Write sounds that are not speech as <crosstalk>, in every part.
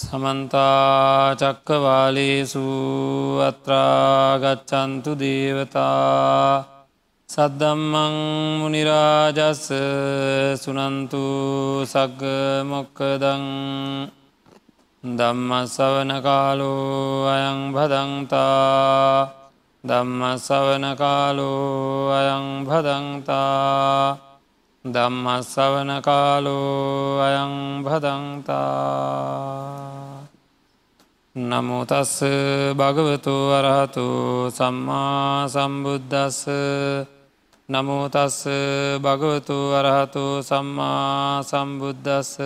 සමන්තා චක්කවාලේසු අත්‍රාගච්චන්තු දේවතා සද්දම්මං මුනිරාජස්ස සුනන්තු සග්ග මොක්කදං දම්ම සවන කාලෝ අයං භදන්තා දම්ම සවන කාලෝ අයං භදන්තා ධම්මස්සවන කාලෝ අයං භදන්තා නමුතස්ස භගවතු වරහතු සම්මා සම්බුද්ධස්ස නමුතස්ස භගවතු වරහතු සම්මා සම්බුද්ධස්ස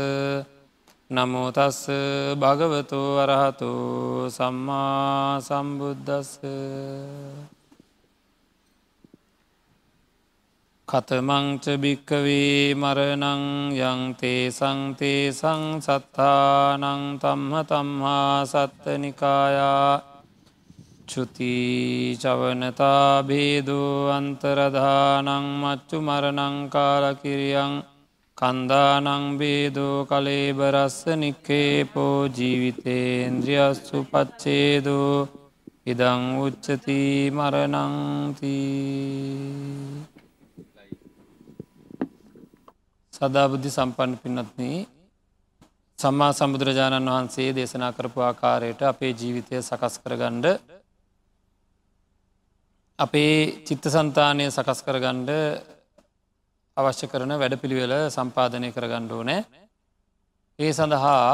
නමුතස්ස භගවතු වරහතු සම්මා සම්බුද්ධස්ස කතමංච භික්කවේ මරණං යංතේ සංතේ සංසත්තානං තම්හ තම්හා සත්තනිකායා චුතිචවනතා බේදෝ අන්තරදානං මච්චු මරණංකාලකිරියං කන්දානං බේදෝ කලේබරස්ස නික්කේපෝ ජීවිතේන්ද්‍රියස්සු පච්චේදෝ ඉදං උච්චති මරණංතිී සදාබුද්ධි සම්පන්න පින්නත්න සම්මා සම්බුදුරජාණන් වහන්සේ දේශනා කරපු ආකාරයට අපේ ජීවිතය සකස් කරගණ්ඩ අපේ චිත්ත සන්තානය සකස් කරගණ්ඩ අවශ්‍ය කරන වැඩ පිළිවෙල සම්පාධනය කරගණ්ඩෝ නෑ ඒ සඳහා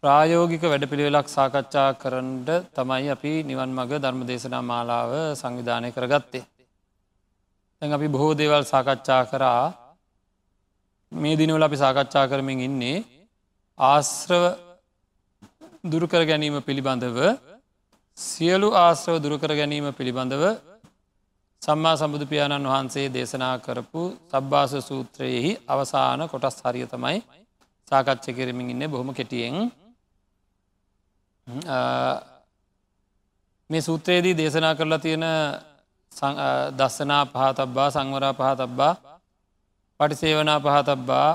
ප්‍රායෝගික වැඩ පිළිවෙලක් සාකච්ඡා කරන්ඩ තමයි අපි නිවන් මග ධර්ම දේශනා මාලාව සංවිධානය කරගත්තේ. තැන් අපි බොහෝ දේවල් සාකච්ඡා කරා මේ දිනවල අපි සාකච්ඡා කරමින් ඉන්නේ ආශ්‍රව දුරුකර ගැනීම පිළිබඳව සියලු ආශ්‍රව දුරුකර ගැනීම පිළිබඳව සම්මා සම්බුදු පියාණන් වහන්සේ දේශනා කරපු සබ්භාස සූත්‍රයෙහි අවසාන කොටස් හරිය තමයි සාකච්ඡ කරමින් ඉන්න බොහොම කෙටියෙන්. මේ සූත්‍රයේදී දේශනා කරලා තියෙන දස්සනා පහතබ්බා සංවරා පහතබ්බා පටිසේවනා පහතබ්බා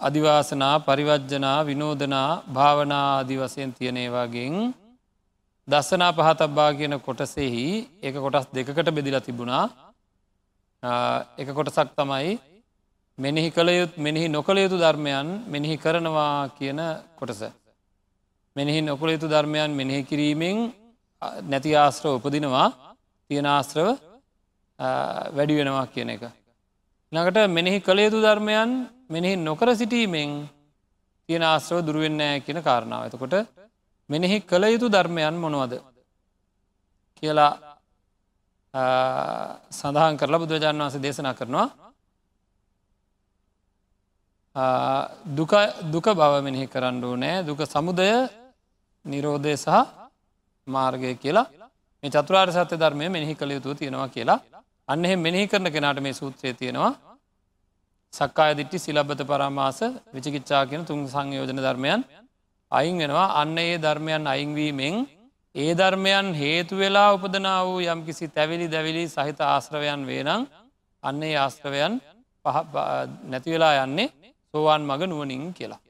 අධිවාසනා පරිවජ්ජනා විනෝදනා භාවනා අධි වසයෙන් තියනේවාගෙන් දස්සනා පහතබ්බා කියන කොටසෙහි එක කොටස් දෙකට බෙදිලා තිබුණා එක කොටසක් තමයි මෙනෙහි කළයුත් මෙනෙහි නොකළ යුතු ධර්මයන් මෙනෙහි කරනවා කියන කොටස. මෙනෙහි නොකළ යුතු ධර්මයන් මෙනෙහි කිරීමෙන් නැති ආශ්‍රව උපදිනවා තියෙන ආශ්‍රව වැඩි වෙනවා කියන එක. නකට මෙනෙහි කළ යුතු ධර්මයන් මෙනෙහි නොකර සිටීමෙන් තියෙන ආශ්‍රව දුරුවෙන්නෑ කියන කාරණාව. ඇතකොට මෙනෙහි කළ යුතු ධර්මයන් මොනවද? කියලා සඳහන් කරලා බුදුරජාණන් වන්සේ දේශනා කරනවා. දුක බව මෙනෙහි කරන්නඩු නෑ දුක සමුදය නිරෝධය සහ මාර්ගය කියලා. මේ චතුරාර් සත්‍ය ධර්මය මෙනෙහි කළ යුතු තියෙනවා කියලා. අන්න එහෙ මෙනෙහි කරන කෙනාට මේ සූත්‍රය තියෙනවා සක්කාය දිට්ටි සිලබ්බත පරාමාස විචිකිච්ඡා කියන තුන් සංයෝජන ධර්මයන් අයින් වෙනවා අන්න ඒ ධර්මයන් අයිංවීමෙන් ඒ ධර්මයන් හේතු වෙලා උපදනා වූ යම් කිසි තැවිලි දැවිලි සහිත ආශ්‍රවයන් වේනම් අන්න ඒ ආශ්‍රවයන් නැතිවෙලා යන්නේ සෝවාන් මග නුවනින් කියලා.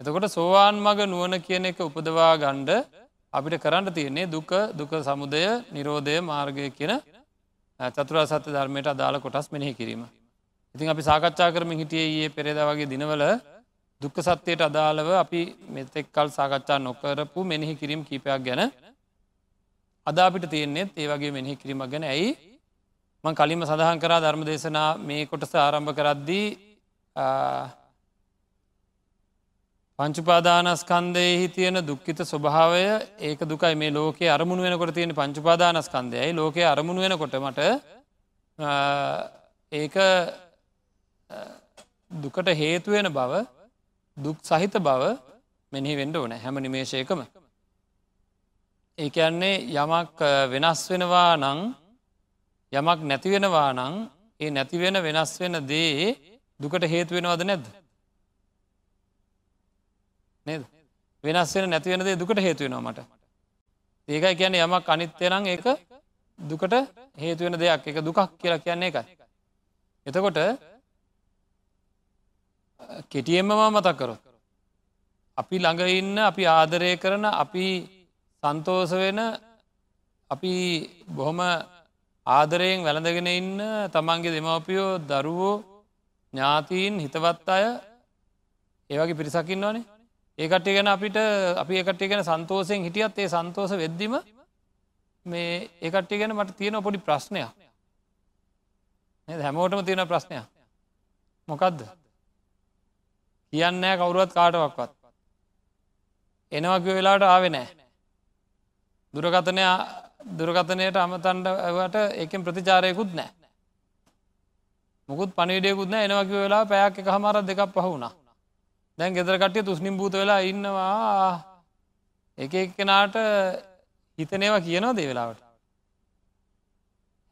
එතකොට සෝවාන් මග නුවන කියන එක උපදවා ගණ්ඩ අපිට කරන්න තියෙන්නේ දුක දුක සමුදය නිරෝධය මාර්ගය කියන චතුරා සත්‍ය ධර්මයට අදාළ කොටස් මෙනෙහි කිරීම. ඉතින් අපි සාකච්ඡා කරමින් හිටියේ ඒ පෙරේද වගේ දිනවල දුක්ක සත්‍යයට අදාළව අපි මෙතෙක් කල් සාකච්ඡා නොකරපු මෙනෙහි කිරීම් කීපයක් ගැන අදාපිට තියෙන්නේෙත් ඒ වගේ මෙනෙහි කිරීමක් ගැන ඇයි මං කලින්ම සඳහන් කරා ධර්ම දේශනා මේ කොටස ආරම්භ කරද්දී පංචුපාදානස්කන්දයෙහි තියෙන දුක්කිත ස්වභාවය ඒක දුකයි මේ ලෝකයේ අරමුණ වෙනකොට තියෙන පංචුපාදානස්කන්දයයි ලෝකය අරමුණ වෙනකොටමට ඒක දුකට හේතුවෙන බව දුක් සහිත බව මෙහි වෙන්ඩ ඕන හැම නිමේශයකම. ඒ කියන්නේ යමක් වෙනස් වෙනවා නං යමක් නැතිවෙනවා නං ඒ නැතිවෙන වෙනස් වෙන දේ දුකට හේතුවෙනවද නැද්ද. නේද වෙනස් වෙන නැතිවෙන දේ දුකට හේතුවෙනවා මට. ඒකයි කියන්නේ යමක් අනිත්‍යනං ඒක දුකට හේතුවෙන දෙයක් එක දුකක් කියලා කියන්නේ එකයි. එතකොට කෙටියෙන්ම මතක් කරොත්. අපි ළඟ ඉන්න අපි ආදරය කරන අපි සන්තෝස වෙන අපි බොහොම ආදරයෙන් වැළඳගෙන ඉන්න තමන්ගේ දෙමවපියෝ දරුවෝ ඥාතීන් හිතවත් අය ඒවගේ පිරිසකින්න ඕනේ ඒකට්ටි ගැන අපිට අපි එකට්ටි ගැන සන්තෝසයෙන් හිටියත් ඒ සන්තෝස වෙද්දිම මේ ඒකට්ටි ගැන මට තියෙන පොඩි ප්‍රශ්නයක්. හැමෝටම තියෙන ප්‍රශ්නයක්. මොකක්ද කියන්නෑ කවුරුවත් කාටවක්වත් එනවකිව වෙලාට ආවෙ නෑ. දුරකතනය දුරකතනයට අමතන්ඩවට ඒකෙන් ප්‍රතිචාරයකුත් නෑ. මුකුත් පනිඩයකුත් නෑ. එනවකිව වෙලා පැයක් එක හමර දෙකක් පහුුණා. දැන් ගෙදර කටිය තුස්නිම් භූත වෙලා ඉන්නවා. එක එක්කෙනාට හිතනේවා කියනවා දේ වෙලාවට?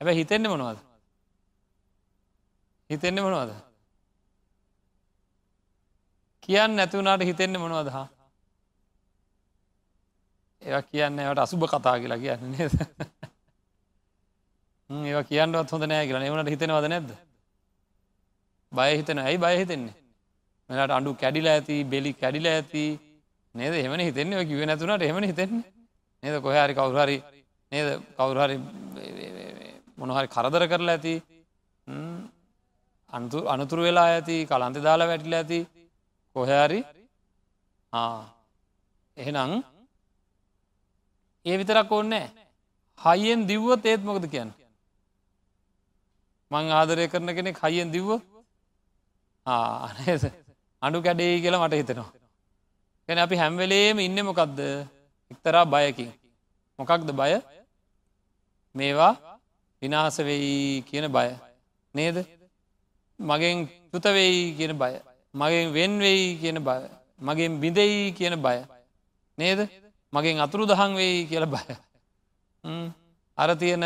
හැබැ හිතෙන්නේ මොනවද? හිතෙන්නේ මොනවද? කියන්න නැතිවුණට හිතෙන්නේ මොනවද හා? ඒ කියන්නට අසුභ කතා කියලා කියන්න නේද? ඒ කියන්නවත් හොඳ නෑ කියලා. එවනට හිතෙනවද නැද්ද? බය හිතන ඇයි බය හිතෙන්නේ? මෙලට අඩු කැඩිල ඇති බෙලි කැඩිල ඇති. නේද? එමන හිතෙන්නේ? කිව නැතුනට එමන හිතෙන්නේ? නේද? කොහරි කවුරහරි නේද? කවුරහරි මොනහරි කරදර කරලා ඇති. අන්තු අනතුරු වෙලා ඇති කලන්ත දාලා වැටිල ඇති. කොහැරි එහෙනම් ඒ විතරක් ඕන්නෑ හයියෙන් දිව්වත් ඒත් මොකද කියන්න? මං ආදරය කරන කෙනෙක් හයියෙන් දිව්ව අඩු කැඩේ කියලා මට හිතෙනවා. ගැන අපි හැම්වෙලේම ඉන්න මොකක්ද එක්තරා බයකින්. මොකක්ද බය? මේවා විනාස වෙයි කියන බය. නේද? මගෙන් චුතවෙයි කියන බය. මගෙන් වෙන්වෙයි කියන බය. මගෙන් බිඳෙයි කියන බය. නේද? මගෙන් අතුරු දහන් වෙයි කියල බය. අර තියෙන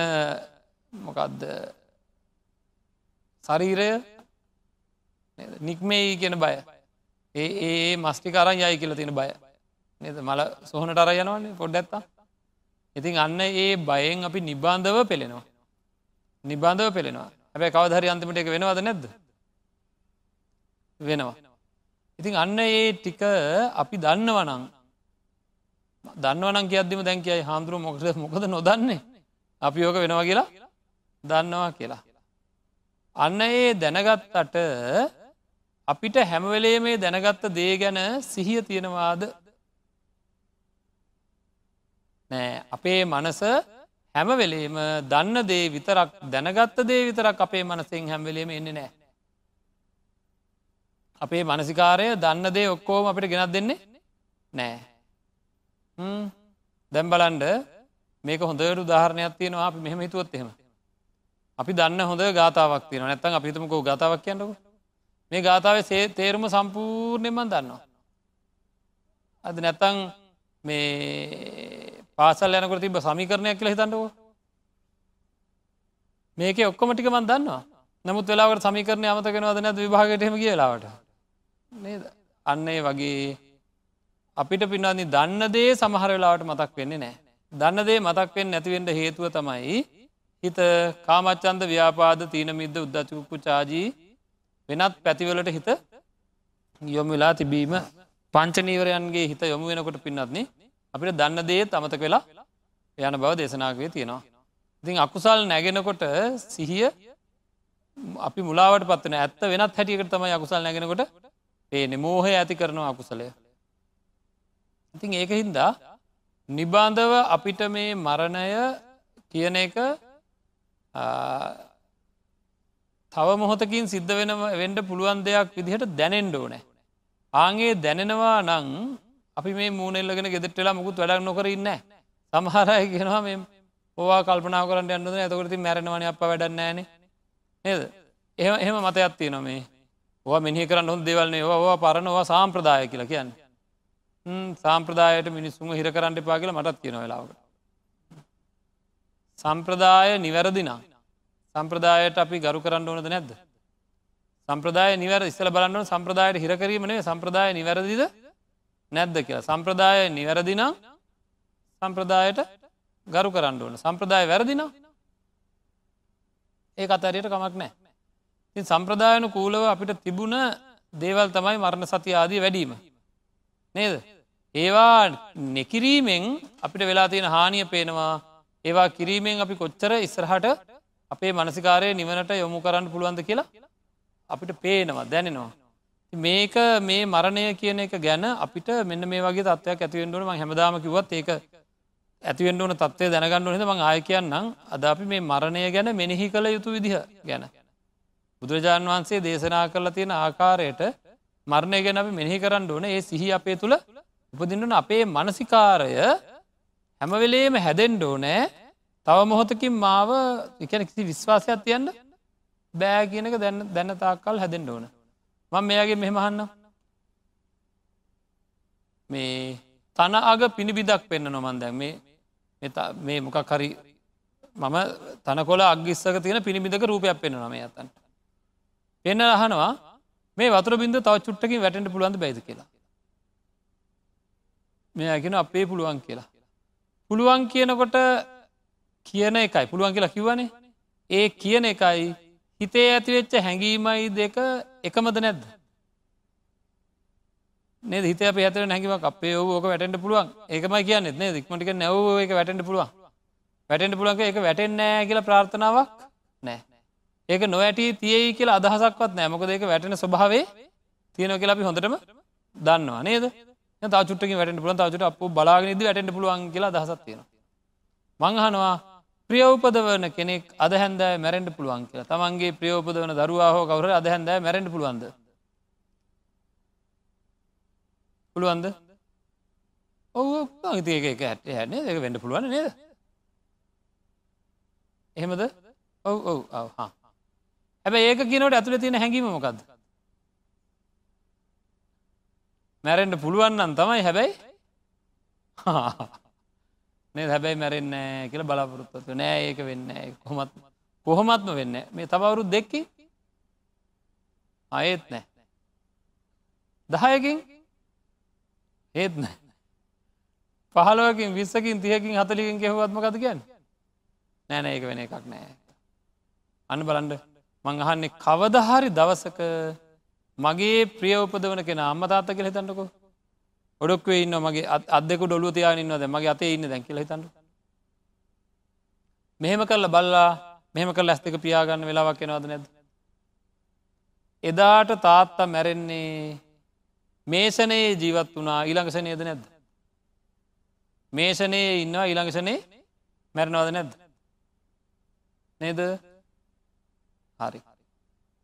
මොකක්ද ශරීරය? නික්මෙයි කියන බය. ඒ ඒ මස්ටිකරන් යයි කියල තියෙන බය. නද? මල සොහනට අර යනවන්නේ පොඩ්ඩ ඇත්තා ඉතින් අන්න ඒ බයෙන් අපි නිබාන්ධව පෙළෙනවා. නිබාන්ධව පෙළෙනවා. හැබැ කවධරි අන්තිමට එක වෙනවද නැද්ද? වෙනවා. ඉතින් අන්න ඒ ටික අපි දන්නවනං දන්නවනම් කියද්දිම දැන් කියයි හාමුදුරුව මොකද මොකද නොදන්නේ? අපි යෝක වෙනවා කියලා දන්නවා කියලා. අන්න ඒ දැනගත්තට අපිට හැමවෙලේ මේ දැනගත්ත දේ ගැන සිහිය තියෙනවාද? නෑ. අපේ මනස හැමවෙලේම දන්න දේ විතරක් දැනගත්ත දේ විතරක් අපේ මනසෙන් හැම්වෙලේම එන්නේ නෑ. අපේ මනසිකාරය දන්න දේ ඔක්කෝම අපිට ගෙනත් දෙන්නේ නෑ. දැම් බලන්ඩ මේක හොඳට උදාහරණයක් තියෙනවා. අපි මෙහම හිතුවත් එහෙම. අපි දන්න හොඳ ගාතාවක් තියෙන නැත්තන් අපිතමක ගතාවක් කියන්නක. මේ ගාථාව සේ තේරුම සම්පූර්ණයමන් දන්නවා. අද නැත්තං මේ පාසල් යනකට තිබ සමිකරණයක් කියල හිතන්නකෝ මේක ඔක්කොම ටික මන් දන්නවා. නමුත් වෙලාවට සමිකරණය අමතකෙනවද නැද විභාගටම කියලාවට නේද? අන්නේ වගේ අපිට පින්නන්නේ දන්න දේ සමහර වෙලාවට මතක් වෙන්නේ නෑ. දන්න දේ මතක් වෙන් නැතිවෙන්ට හේතුව තමයි හිත කාමච්චන්ද ව්‍යාපාද තීන මිද්ද උද්දචකුක්කු චාජී වෙනත් පැතිවලට හිත යොම වෙලා තිබීම පංචනීවරයන්ගේ හිත යොමු වෙනකොට පින්නත්න්නේ අපිට දන්න දේත් අමතක වෙලා යන බව දේශනාවේ තියෙනවා. ඉතින් අකුසල් නැගෙනකොට සිහිය අපි මුලාවට පත්වන ඇත්ත වෙනත් හැටියකට තමයි අකුසල් නැගෙනකොට ඒ නිමෝහය ඇති කරනවා අකුසලය ඉතින් ඒක හින්දා නිබාන්ධව අපිට මේ මරණය කියන එක තව මොහොතකින් සිද්ධ වෙන වෙන්ඩ පුළුවන් දෙයක් විදිහට දැනෙන්ඩ ඕනෑ. ආගේ දැනෙනවා නං අපි මේ මූනෙල්ලගෙන ගෙදෙටලා මුකුත් වැඩක් නොකර ඉන්න සමහරය කියෙනවා මේ ඕවා කල්පනා කරට යන්නද ඇතකරති මැරෙනවන අප වැඩන්නෑන නේද? එහම එහෙම මතයක් තියෙන මේ. ඕ මෙහි කරන්න හොඳ දෙවල්න්නේ ඕවා පරණවා සාම්ප්‍රදාය කියලා කියන්නේ. සාම්ප්‍රදායට මිනිස්සුම හිර කරන්න එපා කියලා මටත් කියන වෙලාවට. සම්ප්‍රදාය නිවැරදිනා සම්ප්‍රදායට අපි ගරු කරන්න ඕනද නැද්ද. සම්ප්‍රදාය නිවර ඉස්සල බලන්න සම්ප්‍රදායට හිරකරීමනේ සම්ප්‍රදාය නිවැරදිද නැද්ද කියලා සම්ප්‍රදාය නිවැරදිනම් සම්ප්‍රදායට ගරු කරන්න ඕන සම්ප්‍රදාය වැරදිනා ඒ අතරයට කමක් නෑ. ඉතින් සම්ප්‍රදායන කූලව අපිට තිබුණ දේවල් තමයි මරණ සති ආදී වැඩීම. නේද. ඒවා නෙකිරීමෙන් අපිට වෙලා තියෙන හානිය පේනවා ඒවා කිරීමෙන් අපි කොච්චර ඉස්සරහට අපේ මනසිකාරය නිවනට යොමු කරන්න පුළුවන්ද කියලා අපිට පේනවා දැනෙනවා. මේක මේ මරණය කියන එක ගැන අපිට මෙන්න මේ වගේ තත්වයක් ඇතිවෙන්ඩුවන ම හැමදාම කිවත් ඒක ඇතිවෙන්ඩ ඕන තත්වය දැනගන්න හෙද මං ආය කියන්නම් අද අපි මේ මරණය ගැන මෙනෙහි කළ යුතු විදිහ ගැන. බුදුරජාණන් වහන්සේ දේශනා කරලා තියෙන ආකාරයට මරණය ගැන අපි මෙනෙහි කරන්න ඕන ඒ සිහි අපේ තුළ උපදින්නන අපේ මනසිකාරය හැමවෙලේම හැදෙන්ඩ ඕනෑ තව මොහොතකින් මාව එකන කිසි විශ්වාසයක් තියන්න බෑ කියනක දැන්න දැන්න තාක්කල් හැදෙන්ඩ ඕන. මං මෙයාගේ මෙහෙමහන්න මේ තන අග පිණිබිදක් පෙන්න්න නොමන් දැන්. මේ මේ මොකක් හරි මම තනකොල අගිස්සක තියෙන පිණිබිදක රූපයක් පෙන්න්න නම ඇතන්ට පෙන්න අහනවා මේ වතුර බින්ද තව චුට්ටකින් වැටෙන්ට පුළුවන්ද බැයිද කියලා? මෙයාගෙන අපේ පුළුවන් කියලා. පුළුවන් කියනකොට කියන එකයි. පුළුවන් කියලා කිවනේ ඒ කියන එකයි හිතේ ඇතිවෙච්ච හැඟීමයි දෙක එකමද නැද්ද? නේ හිත පැතර නැකිවක් අපේ ඕක වැටට පුළුවන්. ඒකමයි කියන්න. නේ දික්මටික නැව එක වැටට පුළුවන්. වැටට පුළුවන්ක එක වැටෙන්නෑ කියලා ප්‍රාර්ථනාවක් නෑ ඒක නොවැට තියයි කියලා අදහසක්වත් නෑමක ඒක වැටෙන ස්වභාවේ තියෙන කියලා අපි හොඳටම දන්නවා. නේද? තාචුට්ට වැට පුලන් තාචට අප බලාගෙනද වැට පුළුවන් කියලා දහසත් තියෙන මංහනවා ප්‍රියවපදවන කෙනෙක් අද හැන්දෑ මැරෙන්ට පුළුවන් කියලා. තමන්ගේ ප්‍රියෝපදවන දරුවාහෝ කවර අද හැන්දෑ මැරෙන්ට පුළුවන්ද? පුළුවන්ද? ඔව ඉතික එක ඇට හැන්නේ දෙක වෙන්ඩ පුළුවන් නේද? එහෙමද? ඔව් ඔව් ඔව. හැබැ ඒක කියනට ඇතුළ තියෙන හැඟීම මොකක්ද මැරෙන්ට පුළුවන්නම් තමයි හැබැයි. <laughs> නේ හැබැයි මැරෙන්න කියල බලාපොරොත්තු නෑ ඒක වෙන්න කොහොමත් කොහොමත්ම වෙන්න මේ තවවුරු දෙක්කි අයත් නෑ දහයකින් ඒත් නෑ පහලුවකින් විස්සකින් තියකින් හතලිකින් කෙහවත්ම කත කියන්න? නෑන ඒක වෙන එකක් නෑ. අන්න බලන්ඩ මං අහන්නේ කවදහරි දවසක මගේ ප්‍රිය උපදවන කෙන අම්ම තාත්ත කෙ හිතන්නකෝ. ඔඩොක්වේ ඉන්න මගේ අදෙක ඩොලු තියානන්නවද මගේ අතේ ඉන්න දැන් කියල හිතන්න. මෙහෙම කරල බල්ලා මෙහම කල් ඇස්තක පියාගන්න වෙලාවක් එනවාද නැද එදාට තාත්තා මැරෙන්නේ මේසනයේ ජීවත් වනා ඊළඟසනයද නැද්ද? මේෂනයේ ඉන්නවා ඊළඟසනේ මැරණවාද නැද්ද? නේද? හරි.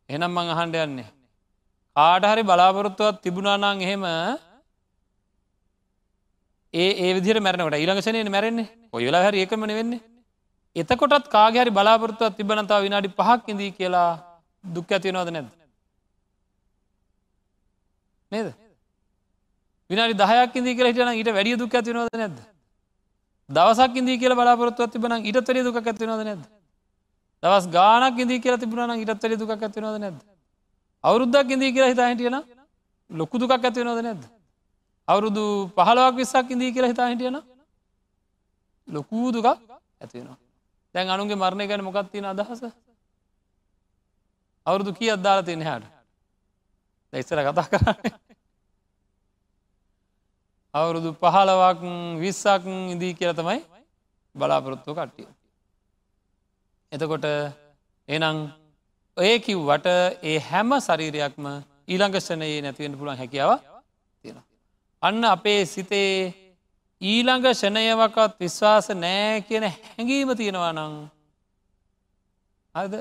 එනම් මං අහන්ඩ යන්නේ. ආටහරි බලාපොරොත්තුවත් තිබුණනාං එහෙම ඒ ඒ විදිර මැරනට ඉළඟසනය මැරෙන්නේ? ඔය වෙලා හරි ඒකමන වෙන්නේ. එතකොටත් කාගහරි බලාපොරත්තුවත් තිබනතාව විනාඩි පහක් ඉදී කියලා දුක් ඇතිවෙනවාද නැද නේද? විනාඩි දහයක් ඉදී කියලා හිටන ඊට වැඩිය දුක් ඇතිවෙනවාද නැද දවසක් ඉදී කියල බලාපොරත්තුවත් තිබන ඉට තරේ දුක් ඇතිවෙනවාද නැද දවස් ගානක් ඉදී කියලා තිබුණන ඉටත් තරේ දුක් ඇතිවෙනවාද නැද අවුරුද්දක් ඉදී කියලා හිතා හිටියන ලොකු දුකක් ඇතිවෙනවාද නැද අවුරුදු පහලවක් විස්සක් ඉදී කියලා හිතා හිටියන ලොකූ දුකක් ඇතිවෙනවා දැන් අනුගේ මරණය ගැන මොකක්තියෙන අදහස? අවුරුදු කිය අද්දාල තියෙන හට දැයිස්සර කතා කරන්න. අවුරුදු පහලවක් විස්සක් ඉදී කියල තමයි බලාපොරොත්තුව කට්ටිය. එතකොට එනං ඔය කිව්වට ඒ හැම ශරීරයක්ම ඊළඟශනයේ නැතිවෙන්න පුළුවන් හැකියාව තියෙන. අන්න අපේ සිතේ ඊළඟ ෂණයවකත් විශ්වාස නෑ කියන හැඟීම තියෙනවා නං අද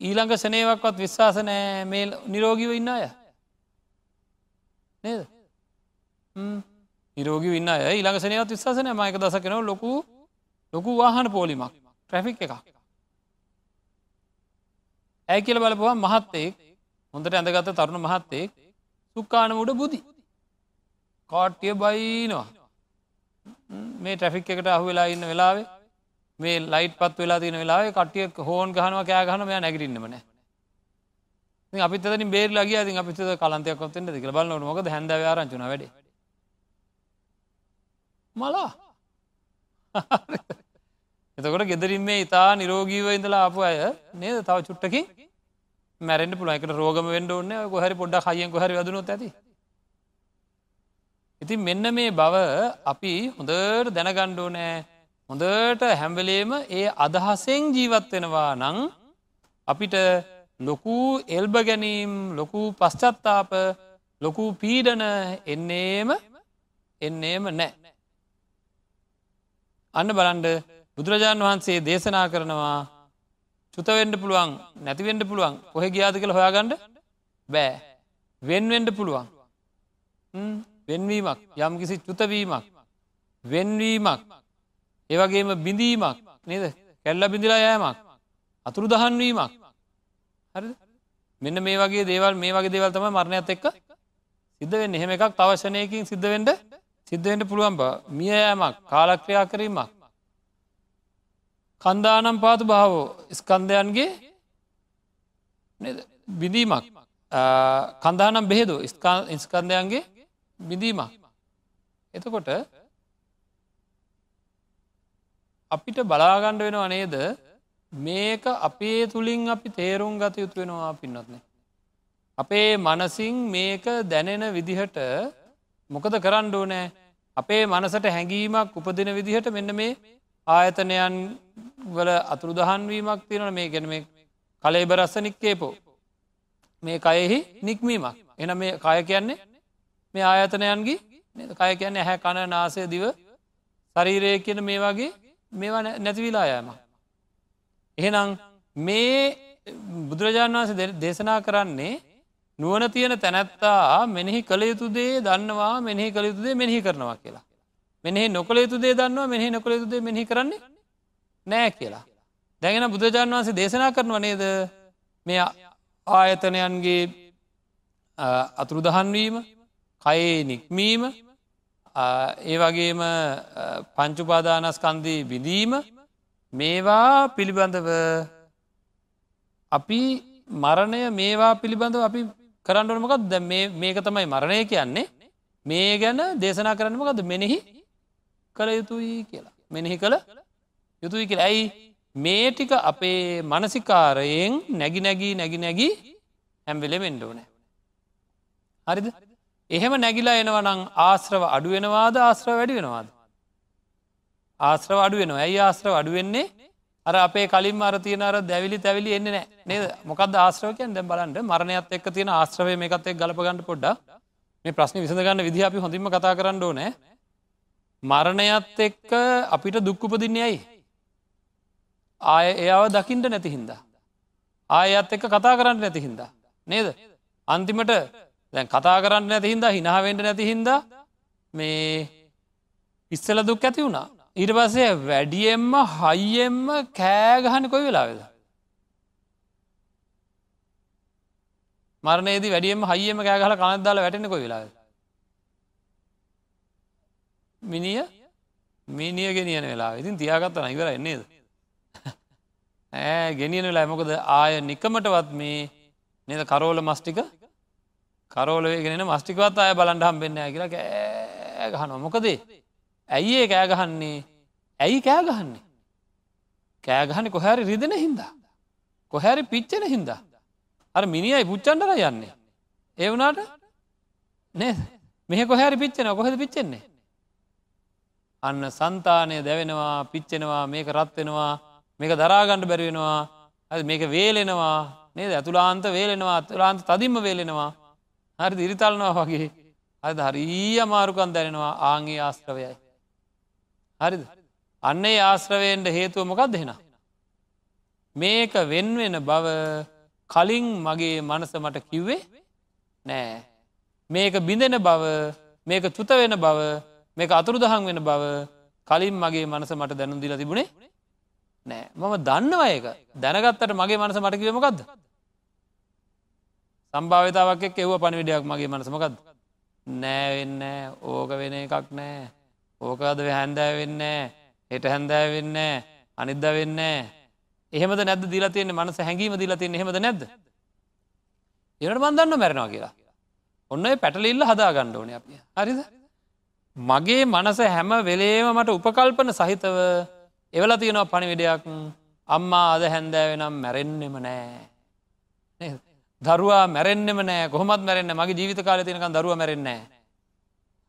ඊළඟ ෂනයවක්වත් විශ්වාස නෑ මේ නිරෝගිව ඉන්න අය. නේද? නිරෝගි ඉන්න අය. ඊළඟ සනයවත් විශ්වාසනය මයක දස කෙනව ලොකු ලොකු වාහන පෝලිමක් ට්‍රැෆික් එකක්. ඇයි කියල බලපුවා මහත්තෙක් හොඳට ඇඳගත තරුණ මහත්තෙක් සුක්කානමුඩ බුදි. කාට්ටිය බයිනවා. මේ ට්‍රෆික් එකට අහු වෙලා ඉන්න වෙලාවේ මේ ලයිට් පත් වෙලා තින වෙලා කටිය හෝන් ගහනවා කෑ ගහන මෙයා නැගරින්නමන අපිත බේ ලගේ ති අපිත කලන්තයක් කොත්තෙන්ට දික බල මොක හැඳ ආරංචුන වැඩ? මලා. එතකොට ගෙදරින් මේ ඉතා නිරෝගීව ඉඳලා ආපු අය නේද? තව චුට්ටකින් මැරෙන්ට පුළයිකට රෝගම වෙන්ඩ ඔන්න ගොහරි පොඩ්ඩ හයියෙන් හරි දනුත් ඇති. ඉතින් මෙන්න මේ බව අපි හොඳට දැනගණ්ඩෝ නෑ හොඳට හැම්වලේම ඒ අදහසෙන් ජීවත් වෙනවා නං අපිට ලොකු එල්බ ගැනීම් ලොකු පශ්චත්තාප ලොකු පීඩන එන්නේම එන්නේම නෑ. අන්න බලන්ඩ බුදුරජාණන් වහන්සේ දේශනා කරනවා චුතවෙන්ඩ පුළුවන් නැතිවෙන්ඩ පුළුවන් කොහෙ ගියාද කළ හොයාගණ්ඩ බෑ. වෙන්වෙන්ඩ පුළුවන්. වෙන්වීමක් යම් කිසි චුතවීමක් වෙන්වීමක් ඒවගේම බිඳීමක් නේද? කැල්ල බිඳිලා යෑමක් අතුරු දහන්වීමක් හරි මෙන්න මේ වගේ දේවල් මේ වගේ දේවල් තම මරණයත් එක්ක සිද්ධ වෙන්න. එහෙම එකක් තවශනයකින් සිද්ධවෙන්ට සිද්ධවෙන්ට පුළුවන් බ මිය යෑමක් කාලක්‍රියා කිරීමක්. කන්දානම් පාතු භාවෝ ස්කන්දයන්ගේ බිඳීමක්. කන්දානම් බෙහෙදු ඉස්කන්දයන්ගේ බිඳීමක්. එතකොට අපිට බලාගණ්ඩ වෙන අනේද මේක අපේ තුළින් අපි තේරුම් ගත යුතු වෙනවා පින්නත්න. අපේ මනසින් මේක දැනෙන විදිහට මොකද කරන්න ඕනෑ? අපේ මනසට හැඟීමක් උපදින විදිහට මෙන්න මේ ආයතනයන් වල අතුරු දහන්වීමක් තියෙන මේ ගැන මේ කලේ බරස්ස නික්කේපෝ. මේ කයෙහි නික්මීමක්. එන මේ කය කියන්නේ මේ ආයතනයන්ගේ කය කියන්නේ ඇහැ කණ නාසය දිව ශරීරය කියන මේ වගේ මේවා නැතිවිලා යෑම. එහෙනම් මේ බුදුරජාණන් වහන්සේ දේශනා කරන්නේ නුවන තියෙන තැනැත්තා මෙනෙහි කළ යුතු දේ දන්නවා මෙනෙහි කළ යුතුදේ මෙහි කරනවා කියලා. මෙනෙහි නොකළ යුතු දේ දන්නවා මෙහි නොකළ යුතුදේ මෙහි කරන්නේ නෑ කියලා. දැගෙන බුදුරජාණන් වහන්සේ දේශනා කරනව නේද මේ ආයතනයන්ගේ අතුරු දහන්වීම කයේ නික්මීම ඒ වගේම පංචුපාදානස්කන්දී බිඳීම මේවා පිළිබඳව අපි මරණය මේවා පිළිබඳව අපි කරන්නනමකක් ද මේක තමයි මරණය කියන්නේ. මේ ගැන දේශනා කරන්නමකද මෙනෙහි කළ යුතුයි කියලා. මෙනෙහි කළ යුතුයි කියලා. ඇයි? මේ ටික අපේ මනසිකාරයෙන් නැගි නැගී නැගි නැගී හැම්වෙලෙ මෙන්ඩෝනෑ හරිද? එහෙම නැගිලා එනවනං ආශ්‍රව අඩුවෙනවාද ආශ්‍රව වැඩි වෙනවාද. ආශ්‍රව අඩු වෙන ඇයි ආශ්‍රව අඩුවෙන්නේ අර අපේ කලින් අර තියන අර දැවිලි තැවිලි එන්නේ නෑ නේද? මොකද ආශ්‍රවකයන් දැ බලන්ට මරණයත් එක් තියෙන ආශ්‍රවය මේකත් එක් ගලපගන්න පොඩ්ඩ මේ ප්‍රශ්න විසඳගන්න විදි අපි හොඳින්ම කතා කරන්න ඕනෑ. මරණයත් එක්ක අපිට දුක්කුපදින්නේ ඇයි? ආය එයාව දකිින්ට නැති හින්දා? ආයත් එක්ක කතා කරන්න නැති හින්දා? නේද? අන්තිමට දැන් කතා කරන්න නැති හින්දා හිනාවෙන්ට නැති හින්දා මේ ඉස්සල දුක් ඇති වුණා. ඊට පස්සේ වැඩියෙන්ම හයියෙන්ම කෑගහන කොයි වෙලාවෙද? මරණේදී වැඩියම හයියම කෑගහල කනත්දාල වැටෙන කොයි වෙලාව මිනිිය? මිනිිය <laughs> ගෙනියන වෙලා ඉතින් තියාගත්ත නයිවර එන්නේද ඇ ගෙනියන වෙලා මොකද? ආය නිකමටවත් මේ නද කරෝල මස්ටික කරෝලවගෙන මස්ටිකවත් අය බලන්ඩ හම්බෙන්න කියලා කෑගහන මොකදේ ඇයි ඒ කෑගහන්නේ ඇයි කෑගහන්නේ කෑගහන කොහැරි රිදෙන හින්දා. කොහැරි පිච්චෙන හින්දා. අර මිනියි පුච්චන්ඩර යන්නේ. ඒ වනාට නේ මෙහ කොහැරි පිච්චෙන කොහෙද පිච්චෙන්නේ? අන්න සන්තානය දැවෙනවා පිච්චෙනවා මේක රත්වෙනවා මේක දරාගණ්ඩ බැරිවෙනවා ඇ මේක වේලෙනවා. නේද? ඇතුලාන්ත වේලෙනවා. අතුලාන්ත තදින්ම වේලෙනවා. හරි දිරිතල්නවා වගේ. අද හරී අමාරුකන් දැනෙනවා ආංගේ ආශ්‍රවයයි. හරිද? අන්නේ ආශ්‍රවයෙන්ට හේතුව මොකක් දෙෙන. මේක වෙන්වෙන බව කලින් මගේ මනස මට කිව්වේ නෑ. මේක බිඳෙන බව මේක චුත වෙන බව මේක අතුරු දහන් වෙන බව කලින් මගේ මනස මට දැනුම් දිල තිබුණේ නෑ. මම දන්නවා ඒක. දැනගත්තට මගේ මනස මට කිවමකක්ද සම්භාවිතාවක් එක් එව්ව පණවිඩයක් මගේ මනසමකද නෑවෙන්න ඕක වෙන එකක් නෑ. ඕකද හැන්දෑ වෙන්න හෙට හැන්දෑ වෙන්න අනිද්ද වෙන්න එහෙමද නැද දිලතියන්නේ මනස හැඟීම දිලතියන්න හෙමද නැද්ද? එනට බන්දන්න මැරෙනවා කියලා. ඔන්න පැටලිල්ල හදා ගණ්ඩෝනය අපිය හරිද? මගේ මනස හැම වෙලේම මට උපකල්පන සහිතව එවල තියෙනවා පණිවිඩයක්. අම්මා අද හැන්දෑවෙනම් මැරෙන්නෙම නෑ. දරුවා මැරෙන්නෙම නෑ. කොහොමත් මැරෙන්න්න මගේ ජීවිත කාල තිනක දරුව මැරෙන්නේ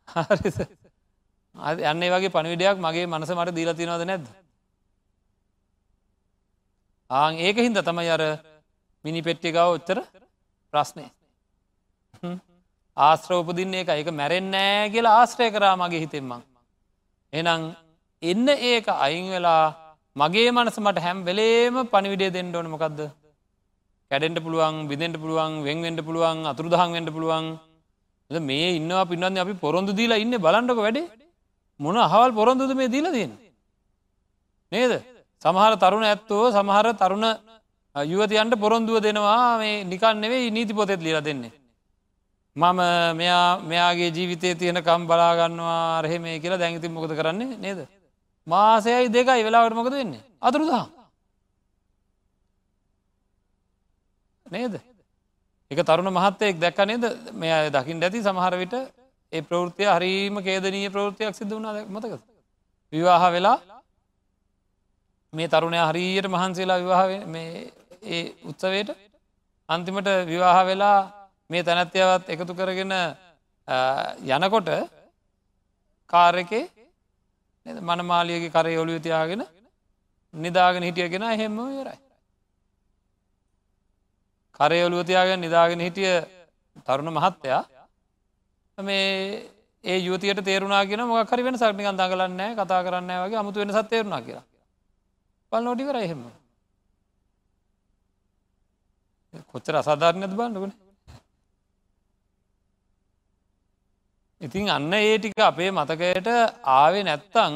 හරිස යන්න වගේ පණවිඩයක් මගේ මනස මට දීලා තිනවද නැද්ද? ආං ඒක හින්ද තමයි අර මිනි පෙට්ටිකාව ඔච්චර ප්‍රශ්නය ආශ්‍රෝපදින්න එක එක මැරෙන්නෑ කියලා ආශ්‍රය කරා මගේ හිතෙන්මං. එනං එන්න ඒක අයින් වෙලා මගේ මනස මට හැම් වෙලේම පනිවිඩේ දෙන්න ඕන. මොකක්ද කැඩෙන්ට පුළුවන් බිදෙන්ට පුළුවන් වෙන්වෙන්ට පුළුවන් අතුරුදහන් වෙන්ට පුළුවන්. මේ ඉන්නවා පින්නන්න අපි පොරොන්දු දීලා ඉන්න බලන්ටක වැඩේ. මොන අහවල් පොරොන්දුද මේ දීල දෙන්න නේද? සමහර තරුණ ඇත්තෝ සමහර තරුණ යුවතියන්ට පොරොන්දුව දෙනවා. මේ නිකන් නෙවෙයි නීති පොතෙත් ලිර දෙන්නේ. මම මෙයා මෙයාගේ ජීවිතය තියෙනකම් බලාගන්නවා රහෙ මේ කියලා දැඟති මොකද කරන්නේ? නේද? මාසයයි දෙකයි වෙලාවට මොකද වෙන්නේ? අතුරුදා නේද? එක තරුණ මහත්තයෙක් දැක්ක නේද? මෙය දකිින් ඇති සමහර විට ඒ ප්‍රවෘතිය හරීම කේදනීය ප්‍රවෘතියක් සිද්ධ වුණා මතක විවාහ වෙලා මේ තරුණය හරියට මහන්සේලා විවාහ මේ ඒ උත්සවයට අන්තිමට විවාහ වෙලා මේ තැනැත්යාවත් එකතු කරගෙන යනකොට කාරකේ මනමාලියගේ කරය ඔලු තියාගෙන නිදාගෙන හිටියගෙන එහෙම යරයි. කරය ඔලුව තියාගෙන නිදාගෙන හිටිය තරුණ මහත්තයා. මේ ඒ යුතියට තේරුණාගෙන මොකරි වෙන සක්නිකන් දඟලන්න කතා කරන්න වගේ අමුතු වෙන සත් තේරුණා කියලා. පල් නොටිකර එහෙම. කොච්චර අසාධාරණයද බන්නගන ඉතින් අන්න ඒ ටික අපේ මතකයට ආවේ නැත්තං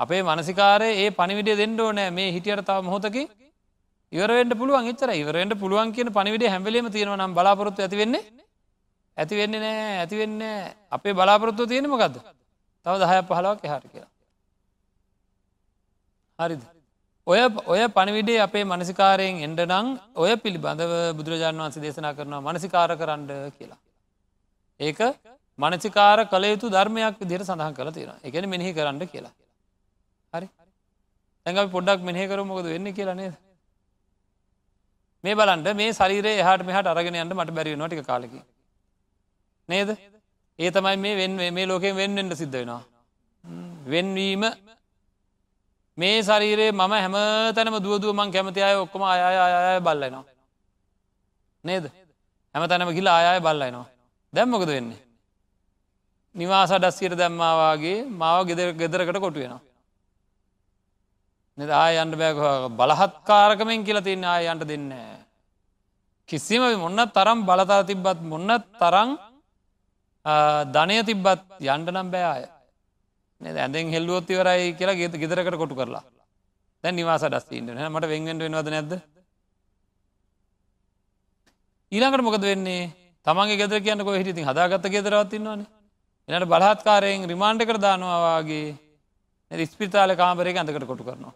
අපේ මනසිකාරය ඒ පනිවිඩිය දෙන්න ඕනෑ මේ හිටියට තව මොහොතක ඉවරෙන්ට පුළුවන් එච්චර ඉවරෙන්ට පුළුවන් කියන පනිවිඩ හැමලීම තියෙනවා නම් බලාපොරොත්තු ඇතිවෙන්නේ ඇතිවෙන්නේ නෑ ඇතිවෙන්න අපේ බලාපොරොත්තු තියෙනමකක්ද තව දහය පහලවක් එහාට කියලා. හරිද? ඔය ඔය පණවිඩේ අපේ මනසිකාරයෙන් එන්ඩ නං ඔය පිළිබඳව බුදුරජාණන් වන්සේ දේශනා කරනවා මනසිකාර කරන්න කියලා. ඒක මනසිකාර කළ යුතු ධර්මයක් දිර සඳහන් කළ තියෙන එකන මෙහි කරන්න කියලා. හරි. ඇඟ පොඩ්ඩක් මෙහි කර මොකද වෙන්න කියලා නේද. මේ බලන්ට මේ ශරීරයේ එහට මෙහට අරගෙන යන්න මට බැරි නොටික කාලකි. නේද ඒ තමයි මේ වෙන් මේ ලෝකෙන් වෙන්වෙන්ට සිද්ධ වෙනවා. වෙන්වීම මේ ශරීරයේ මම හැම තැනම දුවදුව මං කැමති අය ඔක්කොම අය අය බල්ලනවා. නේද හැම තැනම ගිලා ආය බල්ලනවා. දැම්මකද වෙන්නේ. නිවාස ඩස්සියට දැම්මාවාගේ මාව ගෙදර ගෙදරකට කොටු වෙනවා. නද ආයන්ට බෑක බලහත්කාරකමෙන් කියලා තින්න ආයන්ට දෙන්න. කිසිම මොන්න තරම් බලතර තිබ්බත් මොන්න තරං ධනය තිබ්බත් යන්ට නම් බෑය ඇඳෙන් හෙල්ලුවොත් ඉවරයි කියලා ගෙත ගෙදරකට කොටු කරලා. දැ නිවාස ඩස්තිීන්ට මට වෙන්ගෙන්ට වෙනවද නැද ඊළඟට මොකද වෙන්නේ? තමන්ගේ ගෙදර කියන්න කො හිටිති හදාගත්ත ගෙදරවත්තින්නවාන එනට බලහත්කාරයෙන් රිමාන්්ඩ කර දානවාගේ ස්පිතාල කාමරයක ඇඳකට කොටු කරනවා.